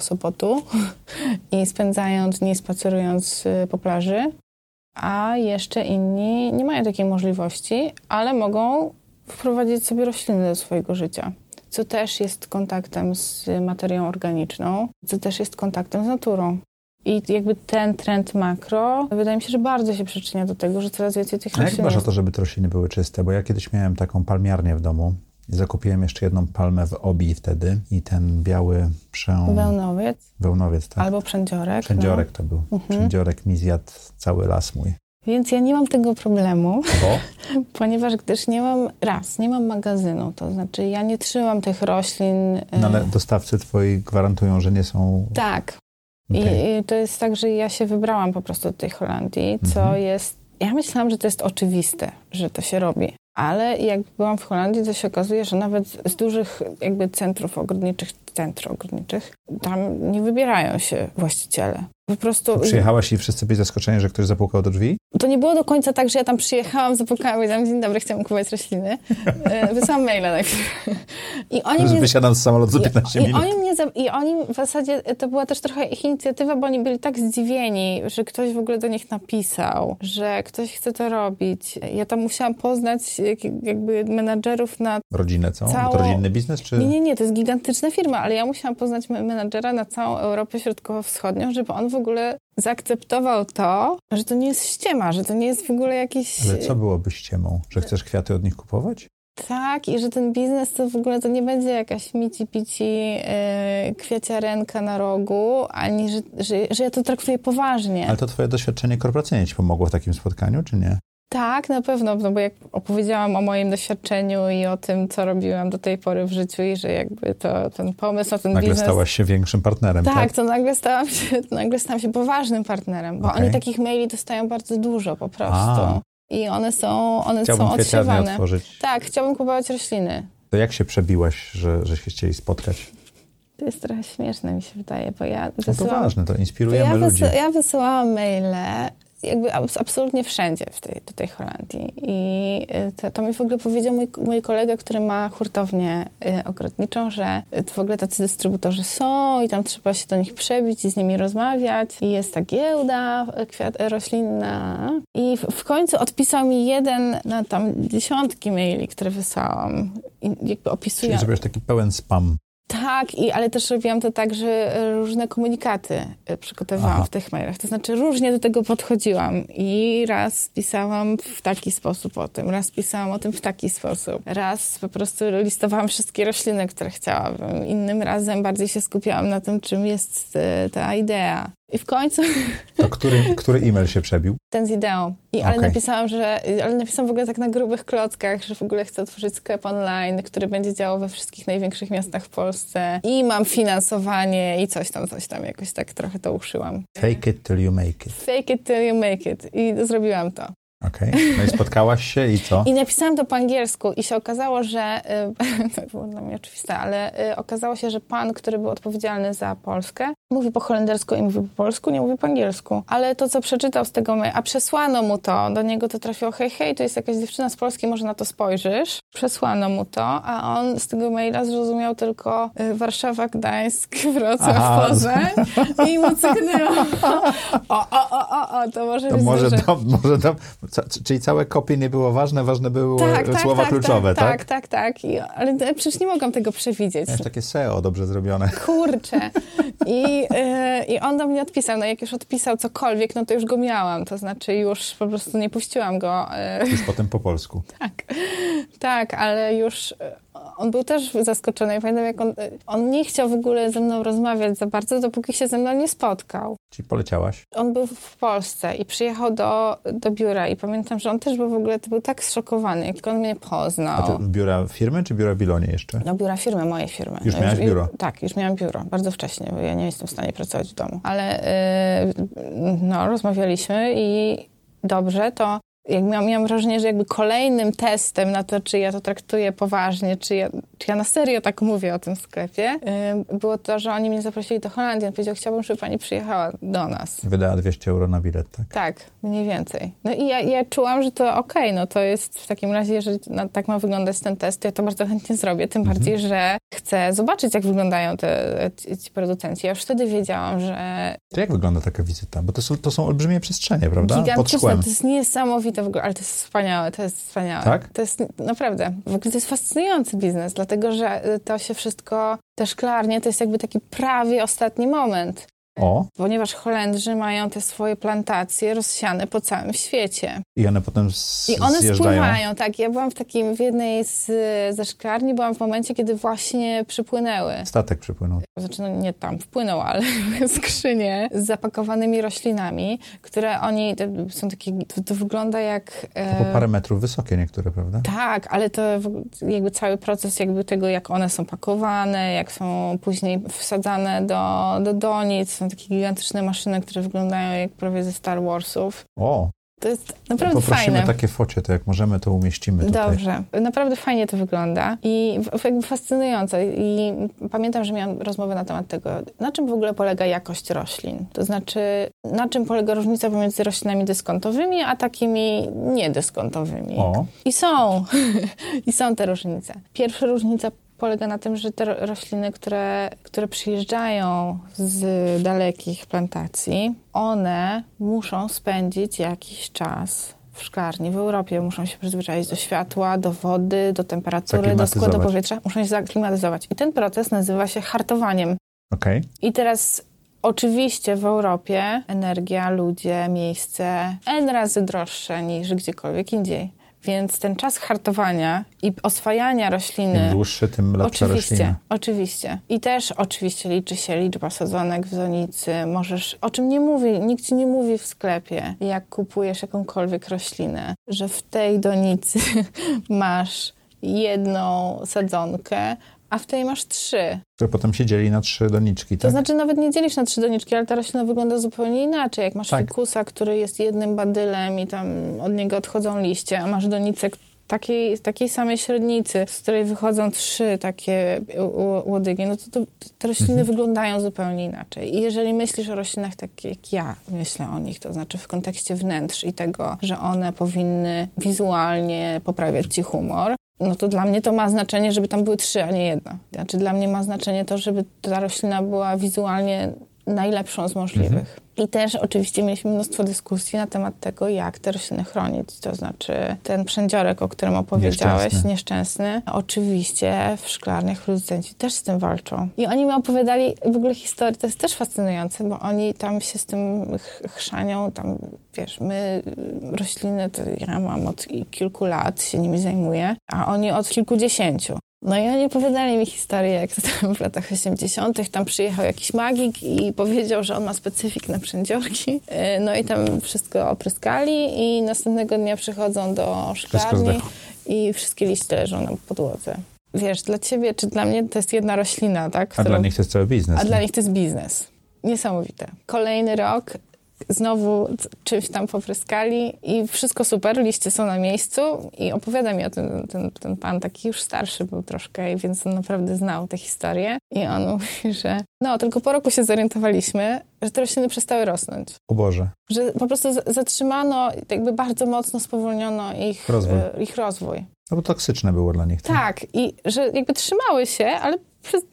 Sopotu [laughs] i spędzają dni spacerując y, po plaży. A jeszcze inni nie mają takiej możliwości, ale mogą wprowadzić sobie rośliny do swojego życia co też jest kontaktem z materią organiczną, co też jest kontaktem z naturą. I jakby ten trend makro, wydaje mi się, że bardzo się przyczynia do tego, że coraz więcej tych roślin. A jak dbasz o to, żeby te rośliny były czyste? Bo ja kiedyś miałem taką palmiarnię w domu i zakupiłem jeszcze jedną palmę w obi wtedy i ten biały przę... Wełnowiec. Wełnowiec, tak. Albo przędziorek. Przędziorek no. to był. Mhm. Przędziorek mi zjadł cały las mój. Więc ja nie mam tego problemu, Bo? [laughs] ponieważ gdyż nie mam, raz, nie mam magazynu, to znaczy ja nie trzymam tych roślin. No ale dostawcy twoi gwarantują, że nie są... Tak. Okay. I, I, to jest tak, że ja się wybrałam po prostu do tej Holandii, co mhm. jest... Ja myślałam, że to jest oczywiste, że to się robi. Ale jak byłam w Holandii, to się okazuje, że nawet z dużych jakby centrów ogrodniczych, centrów ogrodniczych, tam nie wybierają się właściciele. Po prostu... Przyjechałaś i wszyscy byli zaskoczeni, że ktoś zapukał do drzwi? To nie było do końca tak, że ja tam przyjechałam, zapukałam i powiedziałam, dzień dobry, chciałam kupować rośliny. E, wysłałam maila najpierw. I oni mnie... Wysiadam z samolotu za 15 I, minut. I oni, mnie za... I oni w zasadzie, to była też trochę ich inicjatywa, bo oni byli tak zdziwieni, że ktoś w ogóle do nich napisał, że ktoś chce to robić. Ja tam musiałam poznać jakby menadżerów na... Rodzinę całą? Całą... To rodzinny biznes, czy... Nie, nie, nie, to jest gigantyczna firma, ale ja musiałam poznać menadżera na całą Europę Środkowo-Wschodnią, żeby on w ogóle zaakceptował to, że to nie jest ściema, że to nie jest w ogóle jakiś... Ale co byłoby ściemą? Że chcesz kwiaty od nich kupować? Tak, i że ten biznes to w ogóle to nie będzie jakaś mici-pici yy, kwiaciarenka na rogu, ani że, że, że ja to traktuję poważnie. Ale to twoje doświadczenie korporacyjne ci pomogło w takim spotkaniu, czy nie? Tak, na pewno, no bo jak opowiedziałam o moim doświadczeniu i o tym, co robiłam do tej pory w życiu i że jakby to, ten pomysł na ten nagle biznes... Nagle stałaś się większym partnerem, tak? Tak, to nagle stałam się, to [laughs] nagle stałam się poważnym partnerem, bo okay. oni takich maili dostają bardzo dużo po prostu. A. I one są, one Chciałbym są odsiewane. otworzyć. Tak, chciałbym kupować rośliny. To jak się przebiłaś, że, że się chcieli spotkać? To jest trochę śmieszne, mi się wydaje, bo ja wysyłam... No to ważne, to inspirujemy ja ludzi. Ja wysyłałam maile jakby absolutnie wszędzie w tej, tej Holandii. I y, to, to mi w ogóle powiedział mój, mój kolega, który ma hurtownię y, ogrodniczą, że w ogóle tacy dystrybutorzy są i tam trzeba się do nich przebić i z nimi rozmawiać. I jest ta giełda y, kwiat, roślinna. I w, w końcu odpisał mi jeden na tam dziesiątki maili, które wysłałam. I jakby opisuję. Czyli zrobisz taki pełen spam. Tak, i, ale też robiłam to tak, że różne komunikaty e, przygotowałam Aha. w tych mailach. To znaczy różnie do tego podchodziłam i raz pisałam w taki sposób o tym, raz pisałam o tym w taki sposób. Raz po prostu listowałam wszystkie rośliny, które chciałabym. Innym razem bardziej się skupiałam na tym, czym jest e, ta idea. I w końcu... [laughs] To który, który e-mail się przebił? Ten z ideą. I, ale okay. napisałam, że... Ale napisałam w ogóle tak na grubych klockach, że w ogóle chcę otworzyć sklep online, który będzie działał we wszystkich największych miastach w Polsce. I mam finansowanie i coś tam, coś tam. Jakoś tak trochę to uszyłam. Fake it till you make it. Fake it till you make it. I zrobiłam to. Okej. Okay. No i spotkałaś się i co? I napisałam to po angielsku i się okazało, że y, [laughs] to było dla mnie oczywiste, ale y, okazało się, że pan, który był odpowiedzialny za Polskę, mówi po holendersku i mówi po polsku, nie mówi po angielsku. Ale to, co przeczytał z tego, a przesłano mu to, do niego to trafiło, hej, hej, to jest jakaś dziewczyna z Polski, może na to spojrzysz. Przesłano mu to, a on z tego maila zrozumiał tylko y, Warszawa, Gdańsk, [laughs] Wrocław, Aha. Poznań i mu cyknęło. [laughs] O, o, o, o, o, to może To być może, to, może to, ca- czyli całe kopie nie było ważne, ważne były słowa kluczowe, tak? Tak, tak, tak. I, ale przecież nie mogłam tego przewidzieć. Miałeś takie SEO dobrze zrobione. Kurczę. I, y, I on do mnie odpisał. No jak już odpisał cokolwiek, no to już go miałam. To znaczy już po prostu nie puściłam go. y, Już potem po polsku. tak, tak, ale już y, on był też zaskoczony. Ja pamiętam, jak on, y, on nie chciał w ogóle ze mną rozmawiać za bardzo, dopóki się ze mną nie spotkał. Czyli poleciałaś. On był w Polsce i przyjechał do, do biura i pamiętam, że on też był w ogóle był tak zszokowany, jak on mnie A poznał. ty biura firmy czy biura w Bilonie jeszcze? No biura firmy, mojej firmy. Już no, miałaś biuro? Tak, już miałam biuro, bardzo wcześnie, bo ja nie jestem w stanie pracować w domu. Ale yy, no, rozmawialiśmy i dobrze, to jak miałam, miałam wrażenie, że jakby kolejnym testem na to, czy ja to traktuję poważnie, czy ja, czy ja na serio tak mówię o tym sklepie, yy, było to, że oni mnie zaprosili do Holandii. On powiedział, chciałbym, żeby pani przyjechała do nas. Wydała 200 euro na bilet, tak? Tak, mniej więcej. No i ja, ja czułam, że to okej, no to jest w takim razie, jeżeli no, tak ma wyglądać ten test, to ja to bardzo chętnie zrobię, tym Mhm. bardziej, że chcę zobaczyć, jak wyglądają te, ci, ci producenci. Ja już wtedy wiedziałam, że To jak wygląda taka wizyta? Bo to są, to są olbrzymie przestrzenie, prawda? Pod gigantyczne, szkłem. to jest niesamowite w ogóle, ale to jest wspaniałe, to jest wspaniałe. Tak? To jest naprawdę, w ogóle to jest fascynujący biznes, dlatego, że to się wszystko, te szklarnie, to jest jakby taki prawie ostatni moment. O, Ponieważ Holendrzy mają te swoje plantacje rozsiane po całym świecie. i one potem z, I one zjeżdżają. spływają, tak. Ja byłam w takim, w jednej z, ze szklarni, byłam w momencie, kiedy właśnie przypłynęły. Statek przypłynął. Znaczy, no nie tam wpłynął, ale [laughs] skrzynie z zapakowanymi roślinami, które oni, są takie, to, to wygląda jak... e, To po parę metrów wysokie niektóre, prawda? tak, ale to jakby cały proces jakby tego, jak one są pakowane, jak są później wsadzane do, do donic. Są takie gigantyczne maszyny, które wyglądają jak prawie ze Star Warsów. O, To jest naprawdę poprosimy fajne. takie focie, to jak możemy, to umieścimy tutaj. Dobrze. Naprawdę fajnie to wygląda i jakby fascynujące. I pamiętam, że miałam rozmowę na temat tego, na czym w ogóle polega jakość roślin. To znaczy, na czym polega różnica pomiędzy roślinami dyskontowymi, a takimi niedyskontowymi. O, I są. [laughs] I są te różnice. Pierwsza różnica polega na tym, że te ro- rośliny, które, które przyjeżdżają z dalekich plantacji, one muszą spędzić jakiś czas w szklarni. W Europie muszą się przyzwyczaić do światła, do wody, do temperatury, do składu powietrza. Muszą się zaklimatyzować. I ten proces nazywa się hartowaniem. okej. I teraz oczywiście w Europie energia, ludzie, miejsce N razy droższe niż gdziekolwiek indziej. Więc ten czas hartowania i oswajania Im rośliny. dłuższy, tym lepsza Oczywiście, roślina. oczywiście. I też oczywiście liczy się liczba sadzonek w zonicy. Możesz, o czym nie mówi, nikt ci nie mówi w sklepie, jak kupujesz jakąkolwiek roślinę, że w tej donicy [laughs] masz jedną sadzonkę, a w tej masz trzy. Które potem się dzieli na trzy doniczki, To tak? znaczy nawet nie dzielisz na trzy doniczki, ale ta roślina wygląda zupełnie inaczej. Jak masz Tak. fikusa, który jest jednym badylem i tam od niego odchodzą liście, a masz donicę takiej, takiej samej średnicy, z której wychodzą trzy takie łodygi, no to, to te rośliny Mhm. wyglądają zupełnie inaczej. I jeżeli myślisz o roślinach tak jak ja myślę o nich, to znaczy w kontekście wnętrz i tego, że one powinny wizualnie poprawiać ci humor, no to dla mnie to ma znaczenie, żeby tam były trzy, a nie jedna. Znaczy dla mnie ma znaczenie to, żeby ta roślina była wizualnie najlepszą z możliwych. I też oczywiście mieliśmy mnóstwo dyskusji na temat tego, jak te rośliny chronić. To znaczy ten przędziorek, o którym opowiedziałeś, Nieszczęsny. nieszczęsny. Oczywiście w szklarniach producenci też z tym walczą. I oni mi opowiadali w ogóle historię, to jest też fascynujące, bo oni tam się z tym ch- chrzanią, tam wiesz, my rośliny, to ja mam od kilku lat, się nimi zajmuję, a oni od kilkudziesięciu. No i oni opowiadali mi historię, jak to tam w latach 80. tam przyjechał jakiś magik i powiedział, że on ma specyfik na przędziorki. Yy, No i tam wszystko opryskali i następnego dnia przychodzą do szklarni i wszystkie liście leżą na podłodze. Wiesz, dla ciebie czy dla mnie to jest jedna roślina, tak? A dla nich to jest cały biznes. A nie? dla nich to jest biznes. Niesamowite. Kolejny rok, znowu czymś tam popryskali i wszystko super, liście są na miejscu i opowiada mi o tym ten, ten pan taki już starszy był troszkę, więc on naprawdę znał tę historię i on [laughs] mówi, że no tylko po roku się zorientowaliśmy, że te rośliny przestały rosnąć. O Boże. Że po prostu zatrzymano, jakby bardzo mocno spowolniono ich rozwój. E, ich rozwój. No bo toksyczne było dla nich. Tak, tak i że jakby trzymały się, ale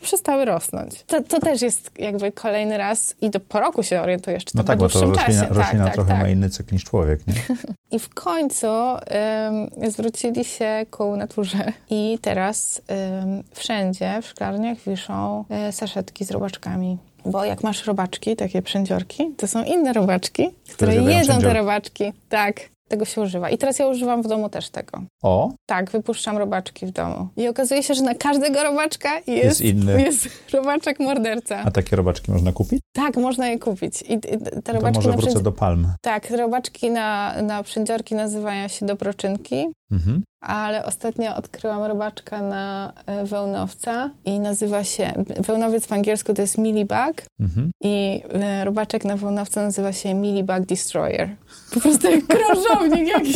przestały rosnąć. To, to, też jest jakby kolejny raz i do po roku się orientujesz, czy to No tak, bo to roślina, czasie. roślina tak, trochę tak, ma inny cykl niż człowiek, nie? [laughs] I w końcu um, zwrócili się ku naturze i teraz um, wszędzie w szklarniach wiszą um, saszetki z robaczkami. Bo jak masz robaczki, takie przędziorki, to są inne robaczki, które, które jedzą te robaczki. Tak tego się używa. I teraz ja używam w domu też tego. O? Tak, wypuszczam robaczki w domu. I okazuje się, że na każdego robaczka jest, jest inny. Jest [laughs] robaczek morderca. A takie robaczki można kupić? Tak, można je kupić. I te robaczki to może wrócę przędzi... do palm. Tak, robaczki na, na przędziorki nazywają się dobroczynki. Mhm ale ostatnio odkryłam robaczka na e, wełnowca i nazywa się, wełnowiec po angielsku to jest millibug mhm. i e, robaczek na wełnowca nazywa się millibug destroyer. Po prostu jak krążownik jakiś.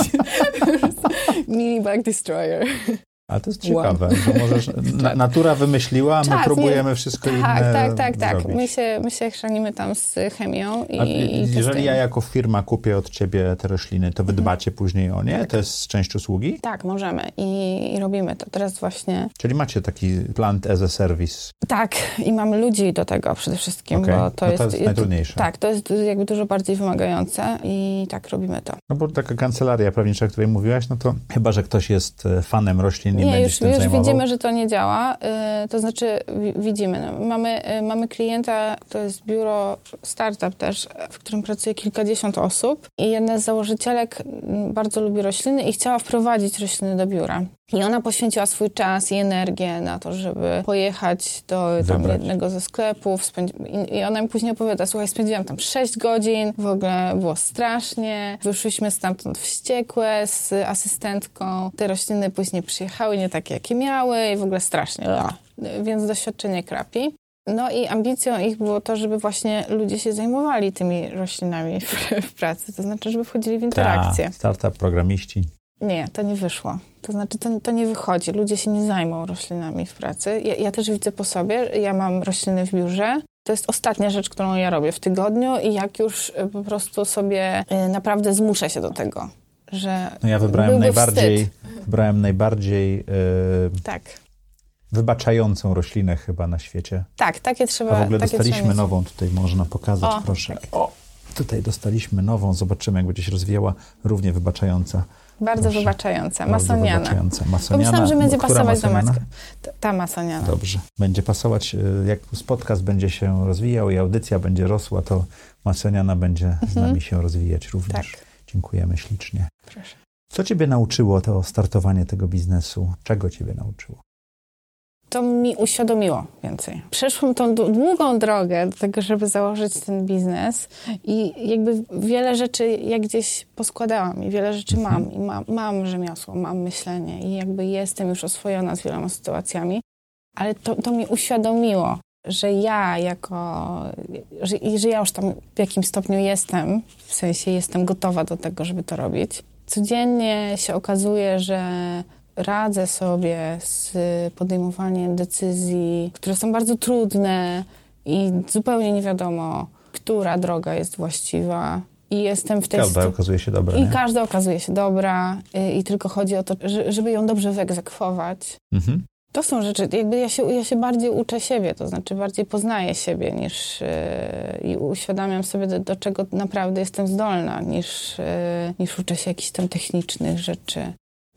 [laughs] millibug destroyer. Ale to jest ciekawe, wow. że możesz, [laughs] na, natura wymyśliła, a my Czas, próbujemy nie, wszystko tak, inne Tak, tak, tak. My się, my się chrzanimy tam z chemią i, i Jeżeli ja jako firma kupię od ciebie te rośliny, to wy mhm. dbacie później o nie? Tak. To jest część usługi? Tak, możemy I, i robimy to. Teraz właśnie... Czyli macie taki plant as a service? Tak, i mamy ludzi do tego przede wszystkim, okay. bo to, no jest, to jest najtrudniejsze. Tak, to jest jakby dużo bardziej wymagające i tak robimy to. No bo taka kancelaria prawnicza, o której mówiłaś, no to chyba, że ktoś jest e, fanem roślin nie, nie już, już zajmował? widzimy, że to nie działa. Y, to znaczy widzimy. No, mamy, y, mamy klienta, to jest biuro startup też, w którym pracuje kilkadziesiąt osób i jedna z założycielek mm, bardzo lubi rośliny i chciała wprowadzić rośliny do biura. I ona poświęciła swój czas i energię na to, żeby pojechać do tam, jednego ze sklepów. I ona mi później opowiada, słuchaj, spędziłam tam 6 godzin, w ogóle było strasznie. Wyszłyśmy stamtąd wściekłe z asystentką. Te rośliny później przyjechały nie takie, jakie miały i w ogóle strasznie. Więc doświadczenie krapi. No i ambicją ich było to, żeby właśnie ludzie się zajmowali tymi roślinami w, w pracy, to znaczy, żeby wchodzili w interakcję. Ta, startup, programiści. Nie, to nie wyszło. To znaczy, to, to nie wychodzi. Ludzie się nie zajmą roślinami w pracy. Ja, ja, też widzę po sobie, ja mam rośliny w biurze. To jest ostatnia rzecz, którą ja robię w tygodniu i jak już y, po prostu sobie y, naprawdę zmuszę się do tego, że No ja wybrałem najbardziej, wybrałem najbardziej yy, tak. wybaczającą roślinę chyba na świecie. Tak, takie trzeba A w ogóle dostaliśmy nową, tutaj można pokazać, o, proszę. Tak. O, tutaj dostaliśmy nową, zobaczymy jak będzie się rozwijała, równie wybaczająca. Bardzo Proszę. wybaczająca, masoniana. Bardzo wybaczająca. masoniana. Myślałam, że będzie pasować masoniana? do Macka. Ta masoniana. Dobrze. Będzie pasować, y, jak podcast będzie się rozwijał i audycja będzie rosła, to masoniana będzie mhm. z nami się rozwijać również. Tak. Dziękujemy ślicznie. Proszę. Co ciebie nauczyło to startowanie tego biznesu? Czego ciebie nauczyło? To mi uświadomiło więcej. Przeszłam tą długą drogę do tego, żeby założyć ten biznes i jakby wiele rzeczy jak gdzieś poskładałam i wiele rzeczy mhm. mam i mam, mam rzemiosło, mam myślenie i jakby jestem już oswojona z wieloma sytuacjami, ale to, to mi uświadomiło, że ja jako, że, że ja już tam w jakimś stopniu jestem, w sensie jestem gotowa do tego, żeby to robić. Codziennie się okazuje, że radzę sobie z podejmowaniem decyzji, które są bardzo trudne i zupełnie nie wiadomo, która droga jest właściwa. I jestem w tej Każda okazuje się dobra. I nie? każda okazuje się dobra, i, i tylko chodzi o to, żeby ją dobrze wyegzekwować. Mhm. To są rzeczy, jakby ja się, ja się bardziej uczę siebie, to znaczy bardziej poznaję siebie niż yy, i uświadamiam sobie, do, do, czego naprawdę jestem zdolna, niż, yy, niż uczę się jakichś tam technicznych rzeczy.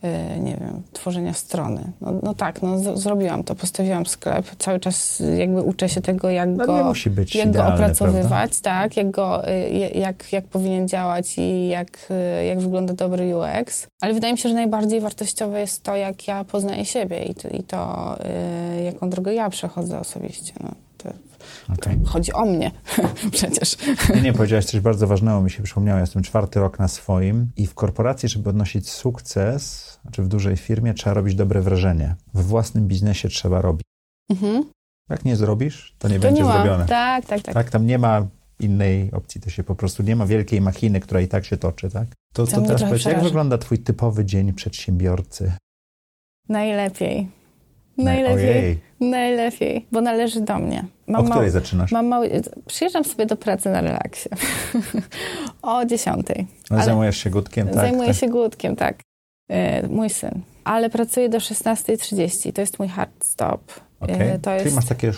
Y, nie wiem, tworzenia strony. No, no tak, no z- zrobiłam to, postawiłam sklep, cały czas jakby uczę się tego, jak no, go, jak go opracowywać, prawda? tak, jak, go, y, jak, jak powinien działać i jak, y, jak wygląda dobry UX. Ale wydaje mi się, że najbardziej wartościowe jest to, jak ja poznaję siebie i to, i to jaką drogę ja przechodzę osobiście. No. Okay. Chodzi o mnie [laughs] przecież. Nie, nie, powiedziałaś coś bardzo ważnego, mi się przypomniało. Jestem czwarty rok na swoim i w korporacji, żeby odnosić sukces, znaczy w dużej firmie, trzeba robić dobre wrażenie. We własnym biznesie trzeba robić. Mhm. Jak nie zrobisz, to nie to będzie nie zrobione. Tak, tak, tak. Tak, tam nie ma innej opcji, to się po prostu nie ma wielkiej machiny, która i tak się toczy, tak? To, to teraz powiedz, jak wygląda twój typowy dzień przedsiębiorcy? Najlepiej. Najlepiej. Ojej. Najlepiej, bo należy do mnie. o której zaczynasz? Mam mały, przyjeżdżam sobie do pracy na relaksie. [laughs] o 10. Ale zajmujesz się głódkiem, tak? Zajmuję tak? się głódkiem, tak. E, mój syn. Ale pracuję do 16.30. To jest mój hard stop. Okay. E, to Czyli jest... masz takie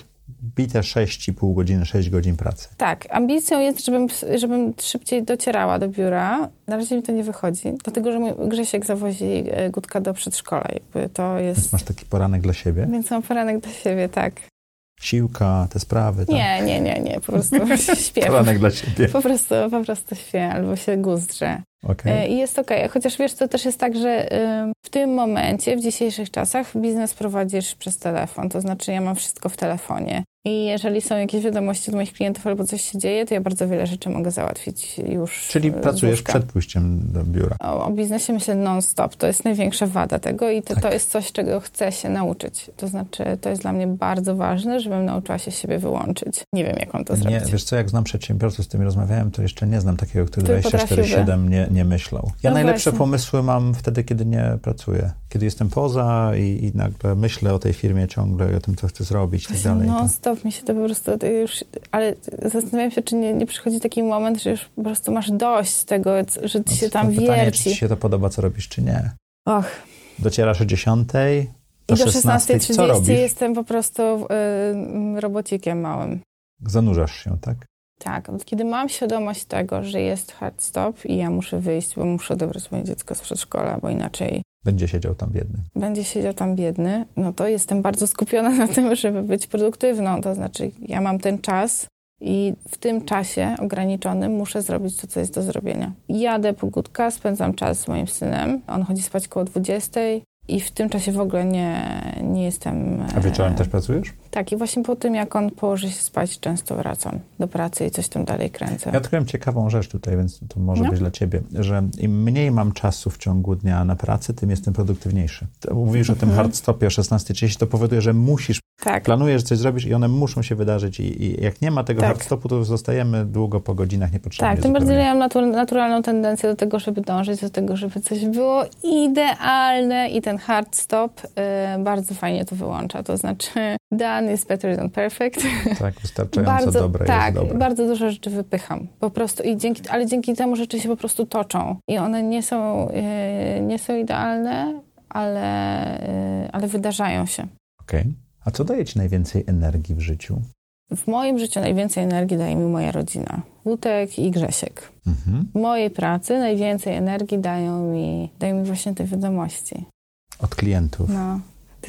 bite 6,5 godziny, 6 godzin pracy. Tak, ambicją jest, żebym, żebym szybciej docierała do biura. Na razie mi to nie wychodzi, dlatego że mój Grzesiek zawozi e, Gutka do przedszkola. Jakby to jest... Więc masz taki poranek dla siebie? Więc mam poranek dla siebie, tak. Siłka, te sprawy, tak? Nie, nie, nie, nie, po prostu [laughs] śpię. Poranek dla siebie. Po prostu, po prostu śpię albo się guzdrze. Okay. I jest. Okay. Chociaż wiesz, to też jest tak, że w tym momencie, w dzisiejszych czasach, biznes prowadzisz przez telefon. To znaczy, ja mam wszystko w telefonie. I jeżeli są jakieś wiadomości od moich klientów albo coś się dzieje, to ja bardzo wiele rzeczy mogę załatwić już. Czyli pracujesz przed pójściem do biura. O, o biznesie myślę non-stop. To jest największa wada tego i to, tak. to jest coś, czego chcę się nauczyć. To znaczy, to jest dla mnie bardzo ważne, żebym nauczyła się siebie wyłączyć. Nie wiem, jak on to nie, zrobić. Wiesz co, jak znam przedsiębiorców, z którymi rozmawiałem, to jeszcze nie znam takiego, który 24-7 nie, nie myślał. Ja no najlepsze właśnie. pomysły mam wtedy, kiedy nie pracuję. Kiedy jestem poza i, i nagle myślę o tej firmie ciągle, o tym, co chcę zrobić i tak dalej. Non stop mi się to po prostu już, ale zastanawiam się, czy nie, nie przychodzi taki moment, że już po prostu masz dość tego, że ci no, się tam to wierci. Pytanie, czy ci się to podoba, co robisz, czy nie. Och. Docierasz o 10, do I do 16.30 co robisz? jestem po prostu y, robocikiem małym. Zanurzasz się, tak? Tak, kiedy mam świadomość tego, że jest hard stop i ja muszę wyjść, bo muszę odebrać moje dziecko z przedszkola, bo inaczej... Będzie siedział tam biedny. Będzie siedział tam biedny, no to jestem bardzo skupiona na tym, żeby być produktywną. To znaczy, ja mam ten czas i w tym czasie ograniczonym muszę zrobić to, co jest do zrobienia. Jadę po Gutka, spędzam czas z moim synem. On chodzi spać koło 20. I w tym czasie w ogóle nie, nie jestem... A wieczorem też pracujesz? Tak, i właśnie po tym, jak on położy się spać, często wracam do pracy i coś tam dalej kręcę. Ja odkryłem ciekawą rzecz tutaj, więc to może no. być dla ciebie, że im mniej mam czasu w ciągu dnia na pracę, tym jestem produktywniejszy. Mówisz mhm. o tym hard stopie o 16.30, to powoduje, że musisz, tak. planujesz coś zrobić i one muszą się wydarzyć i, i jak nie ma tego tak. hard stopu, to zostajemy długo po godzinach niepotrzebnie. Tak, tym bardziej ja mam natur naturalną tendencję do tego, żeby dążyć do tego, żeby coś było idealne i ten hard stop y, bardzo fajnie to wyłącza. To znaczy done is better than perfect. Tak, wystarczająco bardzo, dobre tak, jest dobre. bardzo dużo rzeczy wypycham. Po prostu i dzięki, ale dzięki temu rzeczy się po prostu toczą. I one nie są, y, nie są idealne, ale, y, ale wydarzają się. Okej. Okay. A co daje ci najwięcej energii w życiu? W moim życiu najwięcej energii daje mi moja rodzina. Łutek i Grzesiek. Mhm. W mojej pracy najwięcej energii dają mi, dają mi właśnie te wiadomości. Od klientów? No.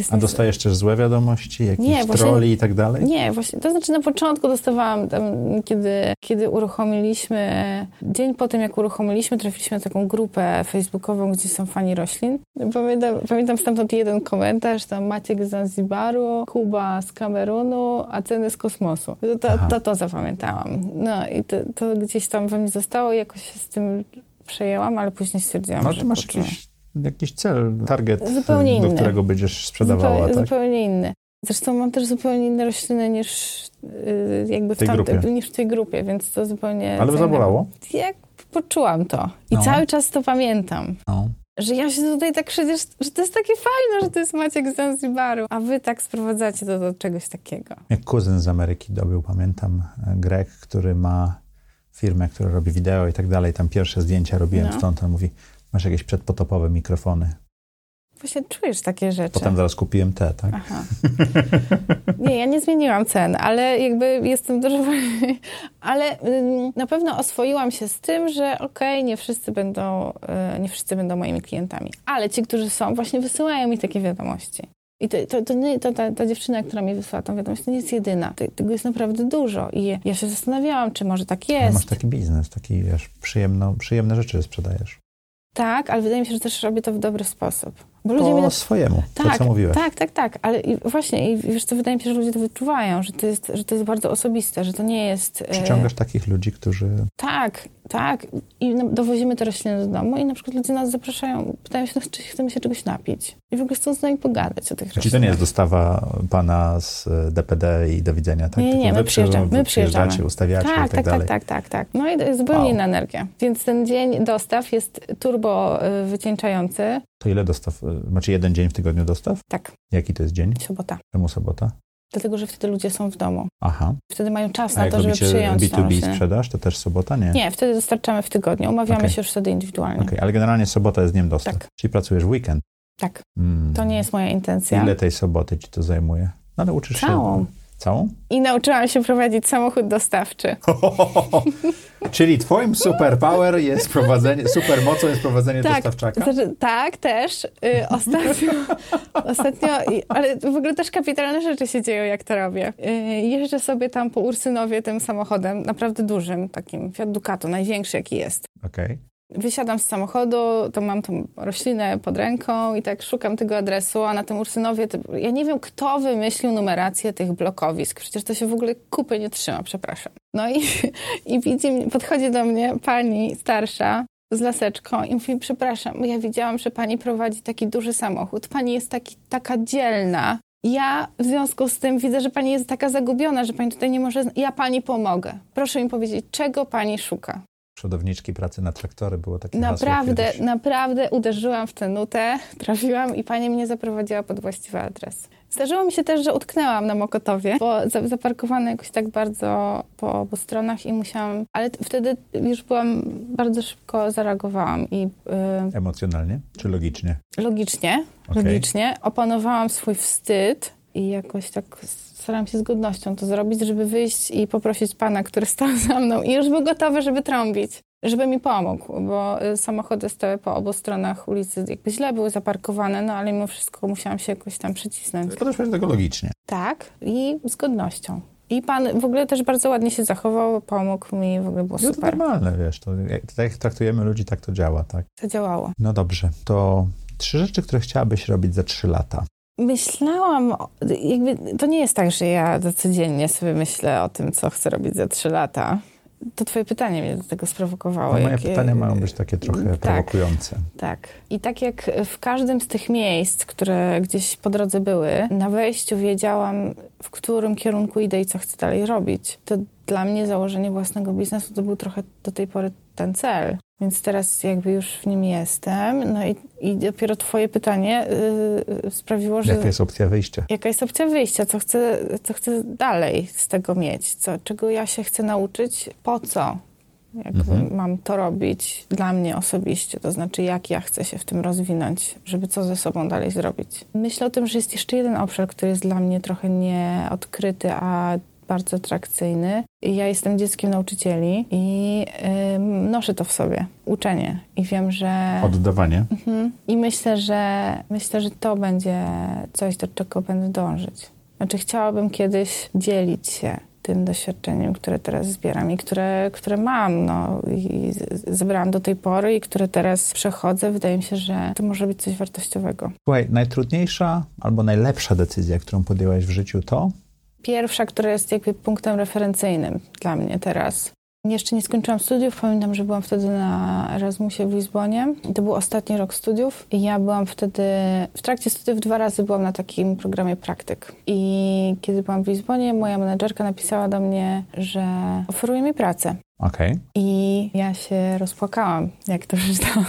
A dostajesz też złe wiadomości, jakieś nie, właśnie, troli i tak dalej? Nie, właśnie, to znaczy na początku dostawałam, tam, kiedy, kiedy uruchomiliśmy, dzień po tym jak uruchomiliśmy, trafiliśmy na taką grupę facebookową, gdzie są fani roślin. Pamiętam, pamiętam stamtąd jeden komentarz, tam Maciek z Zanzibaru, Kuba z Kamerunu, a ceny z kosmosu. To, to, to, to zapamiętałam. No i to, to, gdzieś tam we mnie zostało i jakoś się z tym przejęłam, ale później stwierdziłam, no, że... masz jakiś jakiś cel, target, zupełnie do inny. którego będziesz sprzedawała, zupełnie, tak? Zupełnie inny. Zresztą mam też zupełnie inne rośliny niż yy, jakby w, tej tamte, grupie. niż w tej grupie, więc to zupełnie... Ale zabolało? Jak poczułam to. I No. cały czas to pamiętam. No. Że ja się tutaj tak przecież, że to jest takie fajne, że to jest Maciek z Zanzibaru, a wy tak sprowadzacie to do czegoś takiego. Jak kuzyn z Ameryki dobył, pamiętam, Grek, który ma firmę, która robi wideo i tak dalej, tam pierwsze zdjęcia robiłem No. stąd, on mówi, masz jakieś przedpotopowe mikrofony. Właśnie czujesz takie rzeczy. Potem zaraz kupiłem te, tak? Aha. [laughs] Nie, ja nie zmieniłam cen, ale jakby jestem dużo... [laughs] Ale na pewno oswoiłam się z tym, że okej, nie wszyscy będą, y, nie wszyscy będą moimi klientami, ale ci, którzy są, właśnie wysyłają mi takie wiadomości. I to, to, to, nie, to ta, ta dziewczyna, która mi wysłała tą wiadomość, to nie jest jedyna. Te- Tego jest naprawdę dużo. I ja się zastanawiałam, czy może tak Ale jest. Masz taki biznes, taki, wiesz, przyjemno, przyjemne rzeczy sprzedajesz. Tak, ale wydaje mi się, że też robię to w dobry sposób. Bo ludzie Po na swojemu, Tak, to co mówiłeś. tak, tak, tak, ale i właśnie, i wiesz co, wydaje mi się, że ludzie to wyczuwają, że to jest, że to jest bardzo osobiste, że to nie jest... e, Przyciągasz takich ludzi, którzy... Tak, tak. I no, dowozimy te rośliny do domu i na przykład ludzie nas zapraszają, pytają się, czy chcemy się czegoś napić. I w ogóle chcą z nami pogadać o tych Czyli to roślinach. nie jest dostawa pana z e, DPD i do widzenia, tak? Nie, nie, my przyjeżdżamy, my przyjeżdżamy. przyjeżdżacie, ustawiacie tak, i tak, tak, dalej. tak, tak, tak, tak. No i to jest zupełnie Wow. inna energia. Więc ten dzień dostaw jest turbo y, wycieńczający. To ile dostaw? y, Macie jeden dzień w tygodniu dostaw? Tak, Jaki to jest dzień? sobota. Czemu sobota? Dlatego, że wtedy ludzie są w domu. Aha. Wtedy mają czas A na to, żeby przyjąć tą B2B roślinę. sprzedaż, to też sobota? Nie. Nie, wtedy dostarczamy w tygodniu. Umawiamy Okej. się już wtedy indywidualnie. Okej, ale generalnie sobota jest dniem dostaw. Tak. Czyli pracujesz w weekend. Tak, Mm. to nie jest moja intencja. Ile tej soboty ci to zajmuje? No ale uczysz Całą. się... I nauczyłam się prowadzić samochód dostawczy. [laughs] Czyli twoim superpower jest prowadzenie, supermocą jest prowadzenie Tak, dostawczaka? Znaczy, tak, też. Y, [laughs] ostatnio, ostatnio ale w ogóle też kapitalne rzeczy się dzieją, jak to robię. Y, jeżdżę sobie tam po Ursynowie tym samochodem, naprawdę dużym, takim Fiat Ducato, największy jaki jest. Okej. Wysiadam z samochodu, to mam tą roślinę pod ręką i tak szukam tego adresu, a na tym Ursynowie, to, ja nie wiem, kto wymyślił numerację tych blokowisk. Przecież to się w ogóle kupy nie trzyma, przepraszam. No i, [laughs] i widzi, podchodzi do mnie pani starsza z laseczką i mówi, przepraszam, ja widziałam, że pani prowadzi taki duży samochód. Pani jest taki, taka dzielna. Ja w związku z tym widzę, że pani jest taka zagubiona, że pani tutaj nie może... Ja pani pomogę. Proszę mi powiedzieć, czego pani szuka? Przodowniczki pracy na traktory było takie hasło Naprawdę, kiedyś. naprawdę uderzyłam w tę nutę, [laughs] trafiłam i pani mnie zaprowadziła pod właściwy adres. Zdarzyło mi się też, że utknęłam na Mokotowie, bo za- zaparkowane jakoś tak bardzo po obu stronach i musiałam, ale wtedy już byłam, bardzo szybko zareagowałam i y, Emocjonalnie czy logicznie? logicznie, Okej. logicznie opanowałam swój wstyd i jakoś tak staram się z godnością to zrobić, żeby wyjść i poprosić pana, który stał za mną i już był gotowy, żeby trąbić, żeby mi pomógł, bo y, samochody stały po obu stronach ulicy, jakby źle były zaparkowane, no ale mimo wszystko musiałam się jakoś tam przycisnąć. Podeszłaś do tego logicznie. Tak, i z godnością. I pan w ogóle też bardzo ładnie się zachował, pomógł mi, w ogóle było No to super. normalne, wiesz, to jak, traktujemy ludzi, tak to działa, tak? Zadziałało. No dobrze, to trzy rzeczy, które chciałabyś robić za trzy lata. Myślałam, jakby to nie jest tak, że ja codziennie sobie myślę o tym, co chcę robić za trzy lata. To twoje pytanie mnie do tego sprowokowało. No moje jakie- pytania mają być takie trochę tak. prowokujące. Tak. I tak jak w każdym z tych miejsc, które gdzieś po drodze były, na wejściu wiedziałam, w którym kierunku idę i co chcę dalej robić. To dla mnie założenie własnego biznesu to był trochę do tej pory ten cel. Więc teraz jakby już w nim jestem. No i, i dopiero twoje pytanie yy, sprawiło, że... Jaka jest opcja wyjścia? Jaka jest opcja wyjścia? Co chcę, co chcę dalej z tego mieć? Co, czego ja się chcę nauczyć? Po co? Jakby Mhm. mam to robić dla mnie osobiście, to znaczy jak ja chcę się w tym rozwinąć, żeby co ze sobą dalej zrobić. Myślę o tym, że jest jeszcze jeden obszar, który jest dla mnie trochę nieodkryty, a bardzo atrakcyjny. I Ja jestem dzieckiem nauczycieli i ym, noszę to w sobie, uczenie. I wiem, że... Oddawanie. Mhm. I myślę, że myślę, że to będzie coś, do czego będę dążyć. Znaczy, chciałabym kiedyś dzielić się tym doświadczeniem, które teraz zbieram i które, które mam, no, i zebrałam do tej pory i które teraz przechodzę. Wydaje mi się, że to może być coś wartościowego. Słuchaj, najtrudniejsza albo najlepsza decyzja, którą podjęłaś w życiu to? Pierwsza, która jest jakby punktem referencyjnym dla mnie teraz. Jeszcze nie skończyłam studiów. Pamiętam, że byłam wtedy na Erasmusie w Lizbonie. I to był ostatni rok studiów. I ja byłam wtedy, w trakcie studiów dwa razy byłam na takim programie praktyk. I kiedy byłam w Lizbonie, moja menedżerka napisała do mnie, że oferuje mi pracę. Okej. I ja się rozpłakałam, jak to [laughs] przeczytałam.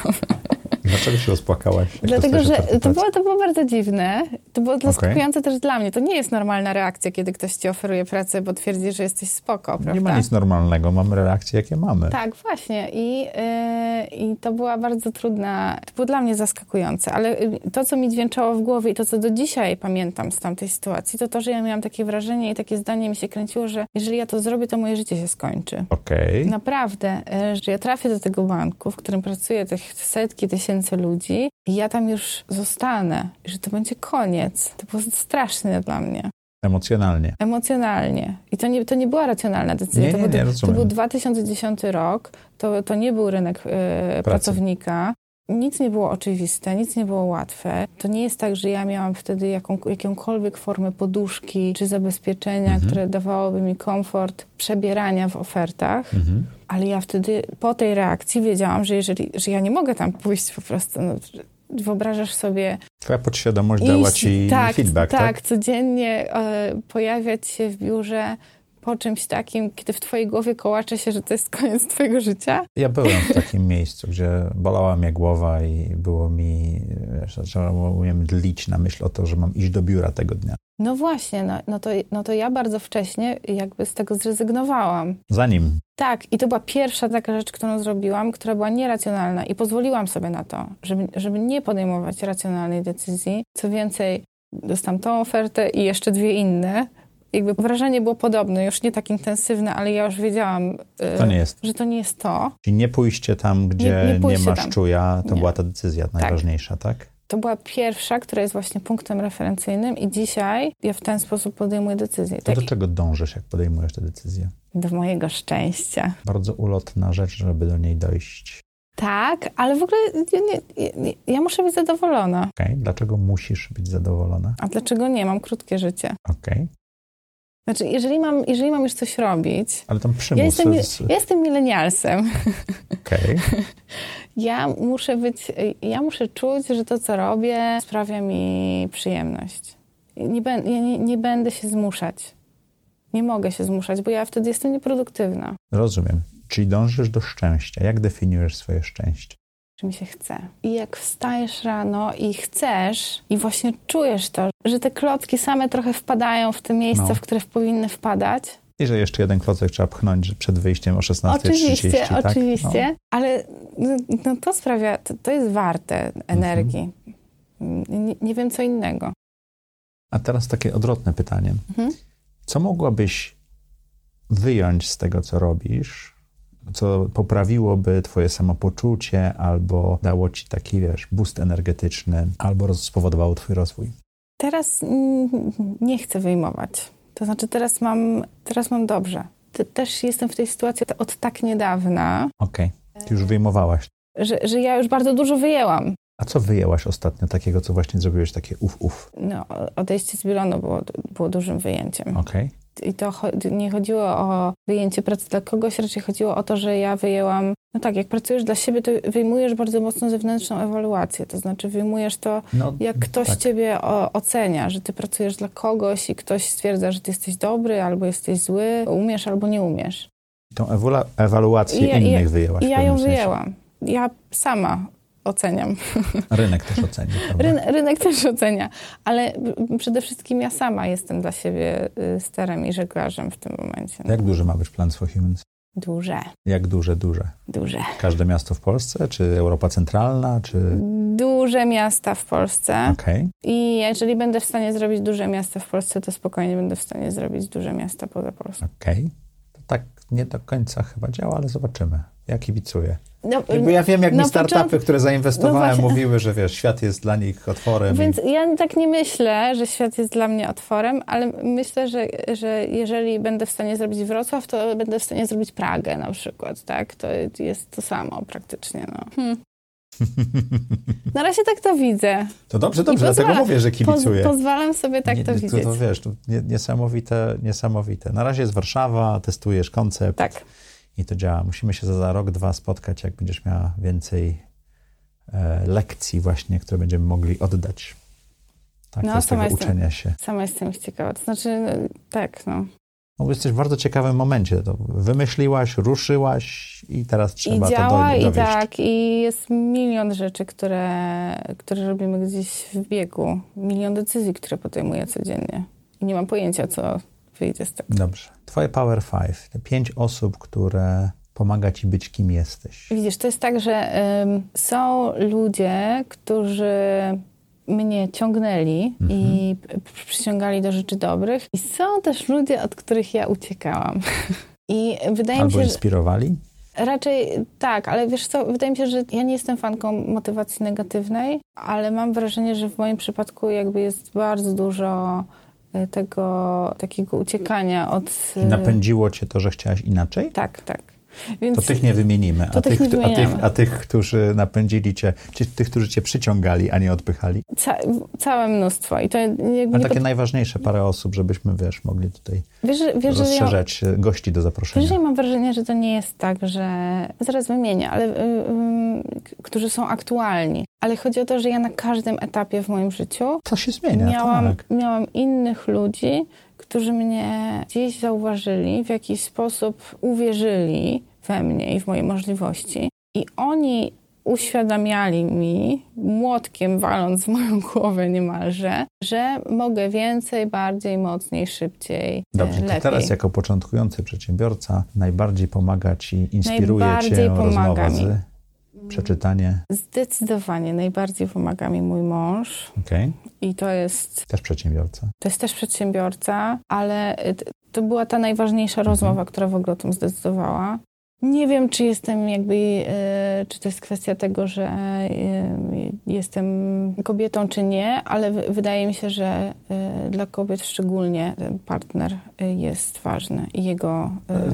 Dlaczego się rozpłakałaś? Dlatego, że to było, to było bardzo dziwne. To było zaskakujące też dla mnie. To nie jest normalna reakcja, kiedy ktoś ci oferuje pracę, bo twierdzi, że jesteś spoko, prawda? Nie ma nic normalnego, mamy reakcje, jakie mamy. Tak, właśnie. I, yy, I to była bardzo trudna, to było dla mnie zaskakujące, ale yy, to, co mi dźwięczało w głowie i to, co do dzisiaj pamiętam z tamtej sytuacji, to to, że ja miałam takie wrażenie i takie zdanie mi się kręciło, że jeżeli ja to zrobię, to moje życie się skończy. Okej. Naprawdę, yy, że ja trafię do tego banku, w którym pracuje tych setki tysięcy ludzi i ja tam już zostanę, że to będzie koniec. To było straszne dla mnie. Emocjonalnie. Emocjonalnie. I to nie, to nie była racjonalna decyzja. Nie, to, nie, był, nie, to był 2010 rok, to, to nie był rynek e, pracownika. Nic nie było oczywiste, nic nie było łatwe. To nie jest tak, że ja miałam wtedy jaką, jakąkolwiek formę poduszki czy zabezpieczenia, Mhm. które dawałoby mi komfort przebierania w ofertach. Mhm. Ale ja wtedy po tej reakcji wiedziałam, że jeżeli, że ja nie mogę tam pójść po prostu. No, wyobrażasz sobie Twoja podświadomość dała Iść- ci tak, feedback, tak? tak? codziennie e, pojawiać się w biurze, po czymś takim, kiedy w twojej głowie kołacze się, że to jest koniec twojego życia? Ja byłem w takim miejscu, gdzie bolała mnie głowa i było mi, wiesz, zacząłem dlić na myśl o to, że mam iść do biura tego dnia. No właśnie, no, no, to, no to ja bardzo wcześnie jakby z tego zrezygnowałam. Zanim. Tak, i to była pierwsza taka rzecz, którą zrobiłam, która była nieracjonalna i pozwoliłam sobie na to, żeby, żeby nie podejmować racjonalnej decyzji. Co więcej, dostałam tą ofertę i jeszcze dwie inne. Jakby wrażenie było podobne, już nie tak intensywne, ale ja już wiedziałam, to nie jest. że to nie jest to. Czyli nie pójście tam, gdzie nie, nie, nie masz tam. czuja, to nie. była ta decyzja najważniejsza, tak? tak? To była pierwsza, która jest właśnie punktem referencyjnym i dzisiaj ja w ten sposób podejmuję decyzje. To tak? do czego dążysz, jak podejmujesz tę decyzję? Do mojego szczęścia. Bardzo ulotna rzecz, żeby do niej dojść. Tak, ale w ogóle ja, nie, ja muszę być zadowolona. Okej, okay. dlaczego musisz być zadowolona? A dlaczego nie? Mam krótkie życie. Okej. Okay. Znaczy, jeżeli mam, jeżeli mam już coś robić... Ale tam przymus... Ja jestem, ja jestem milenialsem. Okej. Okay. [laughs] Ja muszę być... Ja muszę czuć, że to, co robię, sprawia mi przyjemność. Nie, ja nie, nie będę się zmuszać. Nie mogę się zmuszać, bo ja wtedy jestem nieproduktywna. Rozumiem. Czyli dążysz do szczęścia. Jak definiujesz swoje szczęście? Czy mi się chce. I jak wstajesz rano i chcesz, i właśnie czujesz to, że te klocki same trochę wpadają w te miejsca, no. w które powinny wpadać. I że jeszcze jeden klocek trzeba pchnąć przed wyjściem o 16.30. Oczywiście, tak? oczywiście. No. Ale no, no, to sprawia, to, to jest warte energii. Mhm. Nie, nie, wiem co innego. A teraz takie odwrotne pytanie. Mhm. Co mogłabyś wyjąć z tego, co robisz, co poprawiłoby twoje samopoczucie, albo dało ci taki, wiesz, boost energetyczny, albo spowodowało twój rozwój? Teraz nie chcę wyjmować. To znaczy teraz mam, teraz mam dobrze. Też jestem w tej sytuacji od tak niedawna. Okej, okay. Ty już wyjmowałaś. Że, że ja już bardzo dużo wyjęłam. A co wyjęłaś ostatnio takiego, co właśnie zrobiłeś takie uf, uf? No, odejście z Bilonu było, było dużym wyjęciem. Okej. Okay i to nie chodziło o wyjęcie pracy dla kogoś, raczej chodziło o to, że ja wyjęłam, no tak, jak pracujesz dla siebie, to wyjmujesz bardzo mocno zewnętrzną ewaluację, to znaczy wyjmujesz to, no, jak ktoś tak. ciebie ocenia, że ty pracujesz dla kogoś i ktoś stwierdza, że ty jesteś dobry albo jesteś zły, umiesz albo nie umiesz. Tą ewaluację ja, innych ja, wyjęłaś. Ja ją wyjęłam. Ja sama oceniam. [laughs] Rynek też ocenia. rynek też ocenia, ale przede wszystkim ja sama jestem dla siebie y, sterem i żeglarzem w tym momencie. Jak duży ma być plan for Humans? Duże. Jak duże, duże? Duże. Każde miasto w Polsce, czy Europa Centralna, czy... Duże miasta w Polsce. Okay. I jeżeli będę w stanie zrobić duże miasta w Polsce, to spokojnie będę w stanie zrobić duże miasta poza Polską. Okej. Okay. To tak nie do końca chyba działa, ale zobaczymy. Ja kibicuję. No, Bo ja wiem, jak mi startupy, które zainwestowałem, no mówiły, że wiesz, świat jest dla nich otworem. Więc i... ja tak nie myślę, że świat jest dla mnie otworem, ale myślę, że, że jeżeli będę w stanie zrobić Wrocław, to będę w stanie zrobić Pragę na przykład, tak? To jest to samo praktycznie, no. Hmm. [laughs] Na razie tak to widzę. To dobrze, dobrze, dlatego mówię, że kibicuję. Poz, pozwalam sobie tak nie, to widzieć. To, to wiesz, to niesamowite, niesamowite. Na razie jest Warszawa, testujesz koncept. Tak i to działa. Musimy się za rok, dwa spotkać, jak będziesz miała więcej e, lekcji właśnie, które będziemy mogli oddać. Tak, no, jestem, uczenia się. Sama jestem ciekawa. To znaczy, no, tak, no. No, jesteś w bardzo ciekawym momencie. To wymyśliłaś, ruszyłaś i teraz trzeba I działa, to dowieść. I tak, i jest milion rzeczy, które, które robimy gdzieś w biegu. Milion decyzji, które podejmuję codziennie. I nie mam pojęcia, co wyjdzie z tego. Dobrze. Twoje Power Five, te pięć osób, które pomaga ci być kim jesteś. Widzisz, to jest tak, że są ludzie, którzy mnie ciągnęli mhm. i przyciągali do rzeczy dobrych. I są też ludzie, od których ja uciekałam. [laughs] I wydaje Albo mi się, inspirowali? Raczej tak, ale wiesz co, wydaje mi się, że ja nie jestem fanką motywacji negatywnej, ale mam wrażenie, że w moim przypadku jakby jest bardzo dużo tego takiego uciekania od... Napędziło cię to, że chciałaś inaczej? Tak, tak. Więc to tych nie wymienimy. A tych, nie a, tych, a tych, którzy napędzili cię, czy tych, którzy cię przyciągali, a nie odpychali? Ca całe mnóstwo. I to Ale takie pod... najważniejsze parę osób, żebyśmy, wiesz, mogli tutaj wiesz, wiesz, rozszerzać ja, gości do zaproszenia. Wiesz, ja mam wrażenie, że to nie jest tak, że... Zaraz wymienię, ale... Yy, którzy są aktualni. Ale chodzi o to, że ja na każdym etapie w moim życiu... To się zmienia, miałam, miałam innych ludzi, którzy mnie gdzieś zauważyli, w jakiś sposób uwierzyli we mnie i w moje możliwości. I oni uświadamiali mi, młotkiem waląc w moją głowę niemalże, że mogę więcej, bardziej, mocniej, szybciej, Dobrze, lepiej. to teraz jako początkujący przedsiębiorca najbardziej pomaga Ci, inspiruje Najbardziej Cię pomaga rozmowa mi. z przeczytanie. Zdecydowanie najbardziej pomaga mi mój mąż Okej, i to jest, też przedsiębiorca. to jest też przedsiębiorca, ale to była ta najważniejsza rozmowa, która w ogóle o tym zdecydowała. Nie wiem, czy jestem jakby, y, czy to jest kwestia tego, że y, jestem kobietą, czy nie, ale wydaje mi się, że y, dla kobiet szczególnie partner jest ważny i jego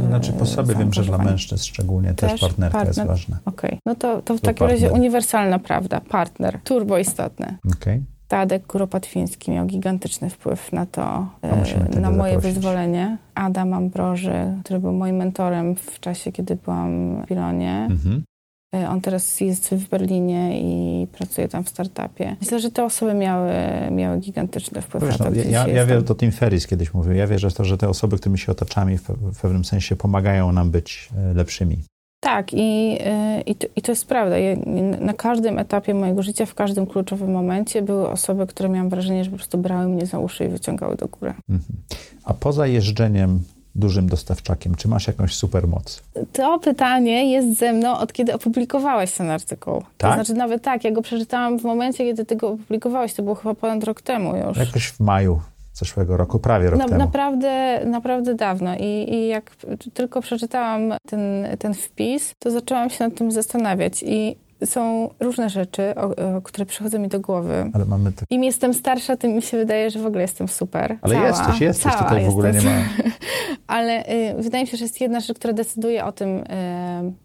Znaczy po sobie wiem, że dla mężczyzn szczególnie też, Też partnerka jest partner. ważna. Okej, no to, to w To takim razie partner. uniwersalna prawda, partner, turbo istotne. Okej, Tadek Kuropatwiński miał gigantyczny wpływ na to, e, na moje zaprosić. wyzwolenie. Adam Ambroży, który był moim mentorem w czasie, kiedy byłam w Pilonie. mhm. E, On teraz jest w Berlinie i pracuje tam w startupie. Myślę, że te osoby miały, miały gigantyczny wpływ Wiesz, na no, to, ja, gdzie ja, ja wiem, to Tim Ferris kiedyś mówił, ja wierzę w to, że te osoby, którymi się otaczamy w pewnym sensie pomagają nam być e, lepszymi. Tak, i, y, i, to, i to jest prawda. Ja, na każdym etapie mojego życia, w każdym kluczowym momencie były osoby, które miałam wrażenie, że po prostu brały mnie za uszy i wyciągały do góry. Mhm. A poza jeżdżeniem dużym dostawczakiem, czy masz jakąś supermoc? To pytanie jest ze mną od kiedy opublikowałeś ten artykuł. Tak? To znaczy nawet tak, ja go przeczytałam w momencie, kiedy ty go opublikowałeś. To było chyba ponad rok temu już. Jakoś w maju zeszłego roku, prawie rok Na, temu. naprawdę, naprawdę dawno. I, I jak tylko przeczytałam ten, ten wpis, to zaczęłam się nad tym zastanawiać. I są różne rzeczy, o, o, które przychodzą mi do głowy. Ale mamy tak... Im jestem starsza, tym mi się wydaje, że w ogóle jestem super. Ale Cała, jesteś, jesteś, cała tutaj w ogóle nie ma... [laughs] Ale y, wydaje mi się, że jest jedna rzecz, która decyduje o tym, y,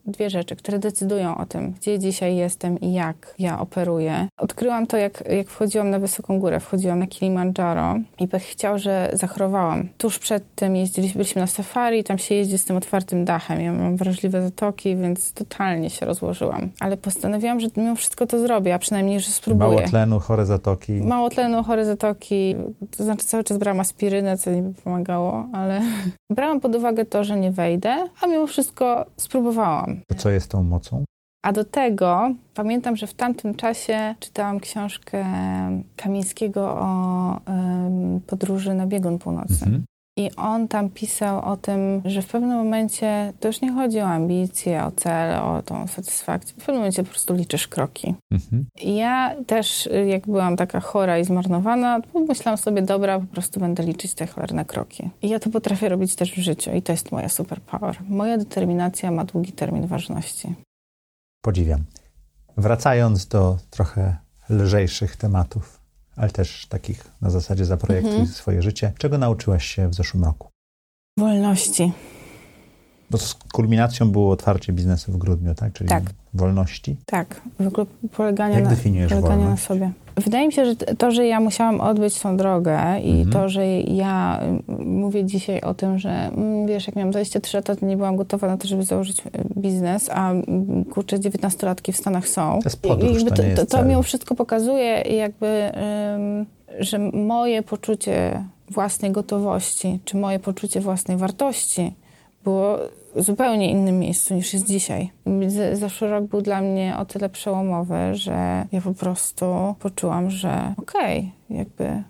dwie rzeczy, które decydują o tym, gdzie dzisiaj jestem i jak ja operuję. Odkryłam to, jak, jak wchodziłam na wysoką górę, wchodziłam na Kilimandżaro i pech chciał, że zachorowałam. Tuż przed tym jeździliśmy, byliśmy na safari, tam się jeździ z tym otwartym dachem. Ja mam wrażliwe zatoki, więc totalnie się rozłożyłam. Ale postanowiłam, że mimo wszystko to zrobię, a przynajmniej, że spróbuję. Mało tlenu, chore zatoki. Mało tlenu, chore zatoki, to znaczy cały czas brałam aspirynę, co niby pomagało, ale [laughs] brałam pod uwagę to, że nie wejdę, a mimo wszystko spróbowałam. To co jest tą mocą? A do tego pamiętam, że w tamtym czasie czytałam książkę Kamińskiego o em, podróży na biegun północny. Mhm. I on tam pisał o tym, że w pewnym momencie to już nie chodzi o ambicje, o cel, o tą satysfakcję. W pewnym momencie po prostu liczysz kroki. Mhm. Ja też, jak byłam taka chora i zmarnowana, to myślałam sobie, dobra, po prostu będę liczyć te cholerne kroki. I ja to potrafię robić też w życiu i to jest moja superpower. Moja determinacja ma długi termin ważności. Podziwiam. Wracając do trochę lżejszych tematów, ale też takich na zasadzie zaprojektuj Mhm. swoje życie. Czego nauczyłaś się w zeszłym roku? Wolności. Bo z kulminacją było otwarcie biznesu w grudniu, tak? Czyli Tak. wolności. Tak, w ogóle polegania, Jak na, definiujesz polegania na wolność? sobie. Wydaje mi się, że to, że ja musiałam odbyć tą drogę i Mhm. to, że ja mm, mówię dzisiaj o tym, że mm, wiesz, jak miałam 23 lata, to nie byłam gotowa na to, żeby założyć y, biznes, a mm, kurczę, 19-latki w Stanach są. To jest podróż, I to jest to, to cel. mimo wszystko pokazuje jakby, ym, że moje poczucie własnej gotowości, czy moje poczucie własnej wartości było w zupełnie innym miejscu niż jest dzisiaj. Zeszły rok był dla mnie o tyle przełomowy, że ja po prostu poczułam, że okej, jakby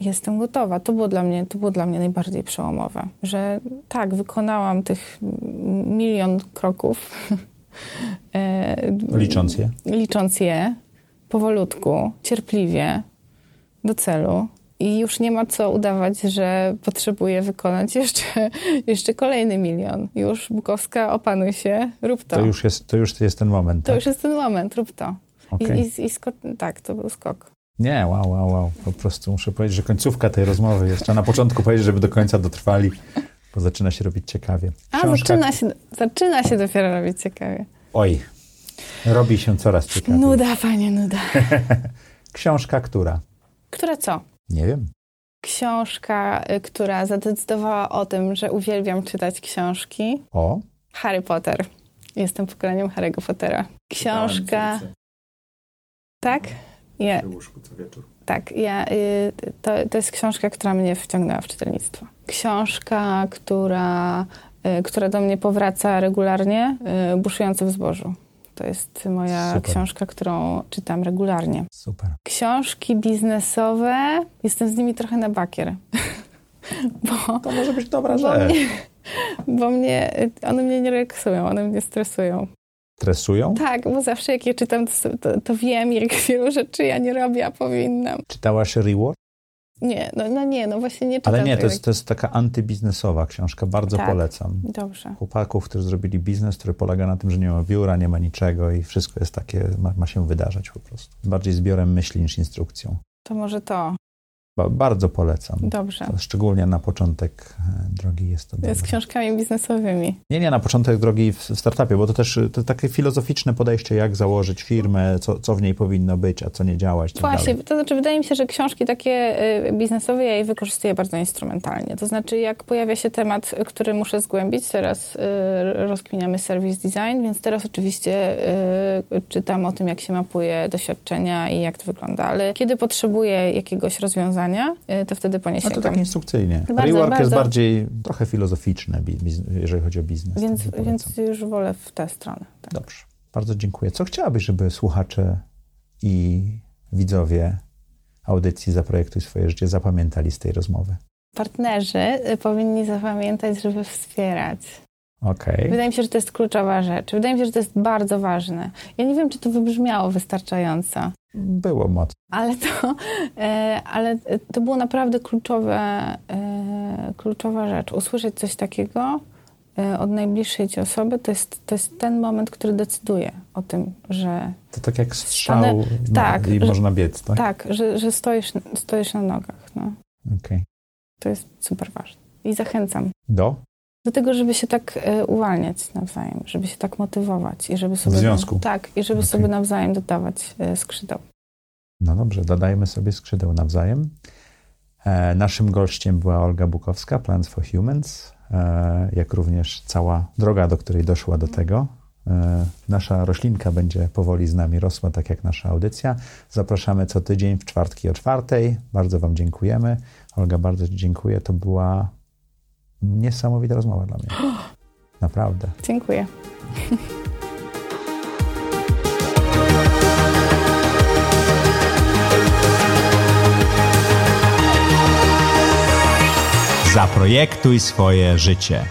jestem gotowa. To było dla mnie, to było dla mnie najbardziej przełomowe, że tak, wykonałam tych milion kroków. [laughs] e, Licząc je. licząc je powolutku, cierpliwie do celu. I już nie ma co udawać, że potrzebuję wykonać jeszcze, [laughs] jeszcze kolejny milion. Już Bukowska, opanuj się, rób to. To już jest, to już jest ten moment, To tak? już jest ten moment, rób to. Okej. I, i, i tak, to był skok. Nie, wow, wow, wow. Po prostu muszę powiedzieć, że końcówka tej rozmowy jest. Trzeba na początku powiedzieć, żeby do końca dotrwali, bo zaczyna się robić ciekawie. A, zaczyna się, zaczyna się dopiero robić ciekawie. Oj, robi się coraz ciekawiej. Nuda, panie, nuda. [laughs] Książka, która? Która co? Nie wiem. Książka, y, która zadecydowała o tym, że uwielbiam czytać książki. O, Harry Potter. Jestem pokoleniem Harry'ego Pottera. Książka. Tak? Nie. łóżku co wieczór. tak. Ja, y, to, to jest książka, która mnie wciągnęła w czytelnictwo. Książka, która, y, która do mnie powraca regularnie, y, Buszujący w zbożu. To jest moja Super. książka, którą czytam regularnie. Super. Książki biznesowe, jestem z nimi trochę na bakier. [laughs] Bo, To może być dobra bo, rzecz. mnie, bo mnie, one mnie nie relaksują, one mnie stresują. Stresują? Tak, bo zawsze jak je czytam, to, to, to wiem, jak wielu rzeczy ja nie robię, a powinnam. Czytałaś Reward? Nie, no, no nie, no właśnie nie czytam Ale nie, to jest, to jest taka antybiznesowa książka, bardzo Tak. polecam. Dobrze. Chłopaków, którzy zrobili biznes, który polega na tym, że nie ma biura, nie ma niczego i wszystko jest takie, ma, ma się wydarzać po prostu. Bardziej zbiorem myśli niż instrukcją. To może to. Ba, bardzo polecam. Dobrze. Szczególnie na początek e, drogi jest to Z dobre. książkami biznesowymi. Nie, nie, na początek drogi w, w startupie, bo to też e, to takie filozoficzne podejście, jak założyć firmę, co, co w niej powinno być, a co nie działać. tak Właśnie, dalej. to znaczy wydaje mi się, że książki takie y, biznesowe ja je wykorzystuję bardzo instrumentalnie. To znaczy jak pojawia się temat, który muszę zgłębić, teraz y, rozkminiamy service design, więc teraz oczywiście czytam o tym, jak się mapuje doświadczenia i jak to wygląda, ale kiedy potrzebuję jakiegoś rozwiązania, y, to wtedy po nie No to tak instrukcyjnie. Bardzo, Rework jest bardzo. bardziej trochę filozoficzny, biz- jeżeli chodzi o biznes. Więc, więc już wolę w tę stronę. Tak. Dobrze, bardzo dziękuję. Co chciałabyś, żeby słuchacze i widzowie audycji Zaprojektuj swoje życie zapamiętali z tej rozmowy? Partnerzy y, powinni zapamiętać, żeby wspierać. Okej. Wydaje mi się, że to jest kluczowa rzecz. Wydaje mi się, że to jest bardzo ważne. Ja nie wiem, czy to wybrzmiało wystarczająco, Było mocno. ale to, [laughs] e, ale to było naprawdę kluczowe, e, kluczowa rzecz. Usłyszeć coś takiego e, od najbliższej ci osoby, to jest, to jest ten moment, który decyduje o tym, że To tak jak strzał Stanę- tak, i że- można biec, tak? tak, że, że stoisz, stoisz na nogach. No. Okej. To jest super ważne. I zachęcam Do? Do tego, żeby się tak e, uwalniać nawzajem, żeby się tak motywować i żeby sobie... związku. Tak, i żeby Okej. sobie nawzajem dodawać e, skrzydeł. No dobrze, dodajmy sobie skrzydeł nawzajem. E, naszym gościem była Olga Bukowska, Plans for Humans, e, jak również cała droga, do której doszła do tego. E, nasza roślinka będzie powoli z nami rosła, tak jak nasza audycja. Zapraszamy co tydzień w czwartki o czwartej. Bardzo Wam dziękujemy. Olga, bardzo Ci dziękuję. To była niesamowita rozmowa dla mnie. [gasps] Naprawdę. Dziękuję. Zaprojektuj swoje życie.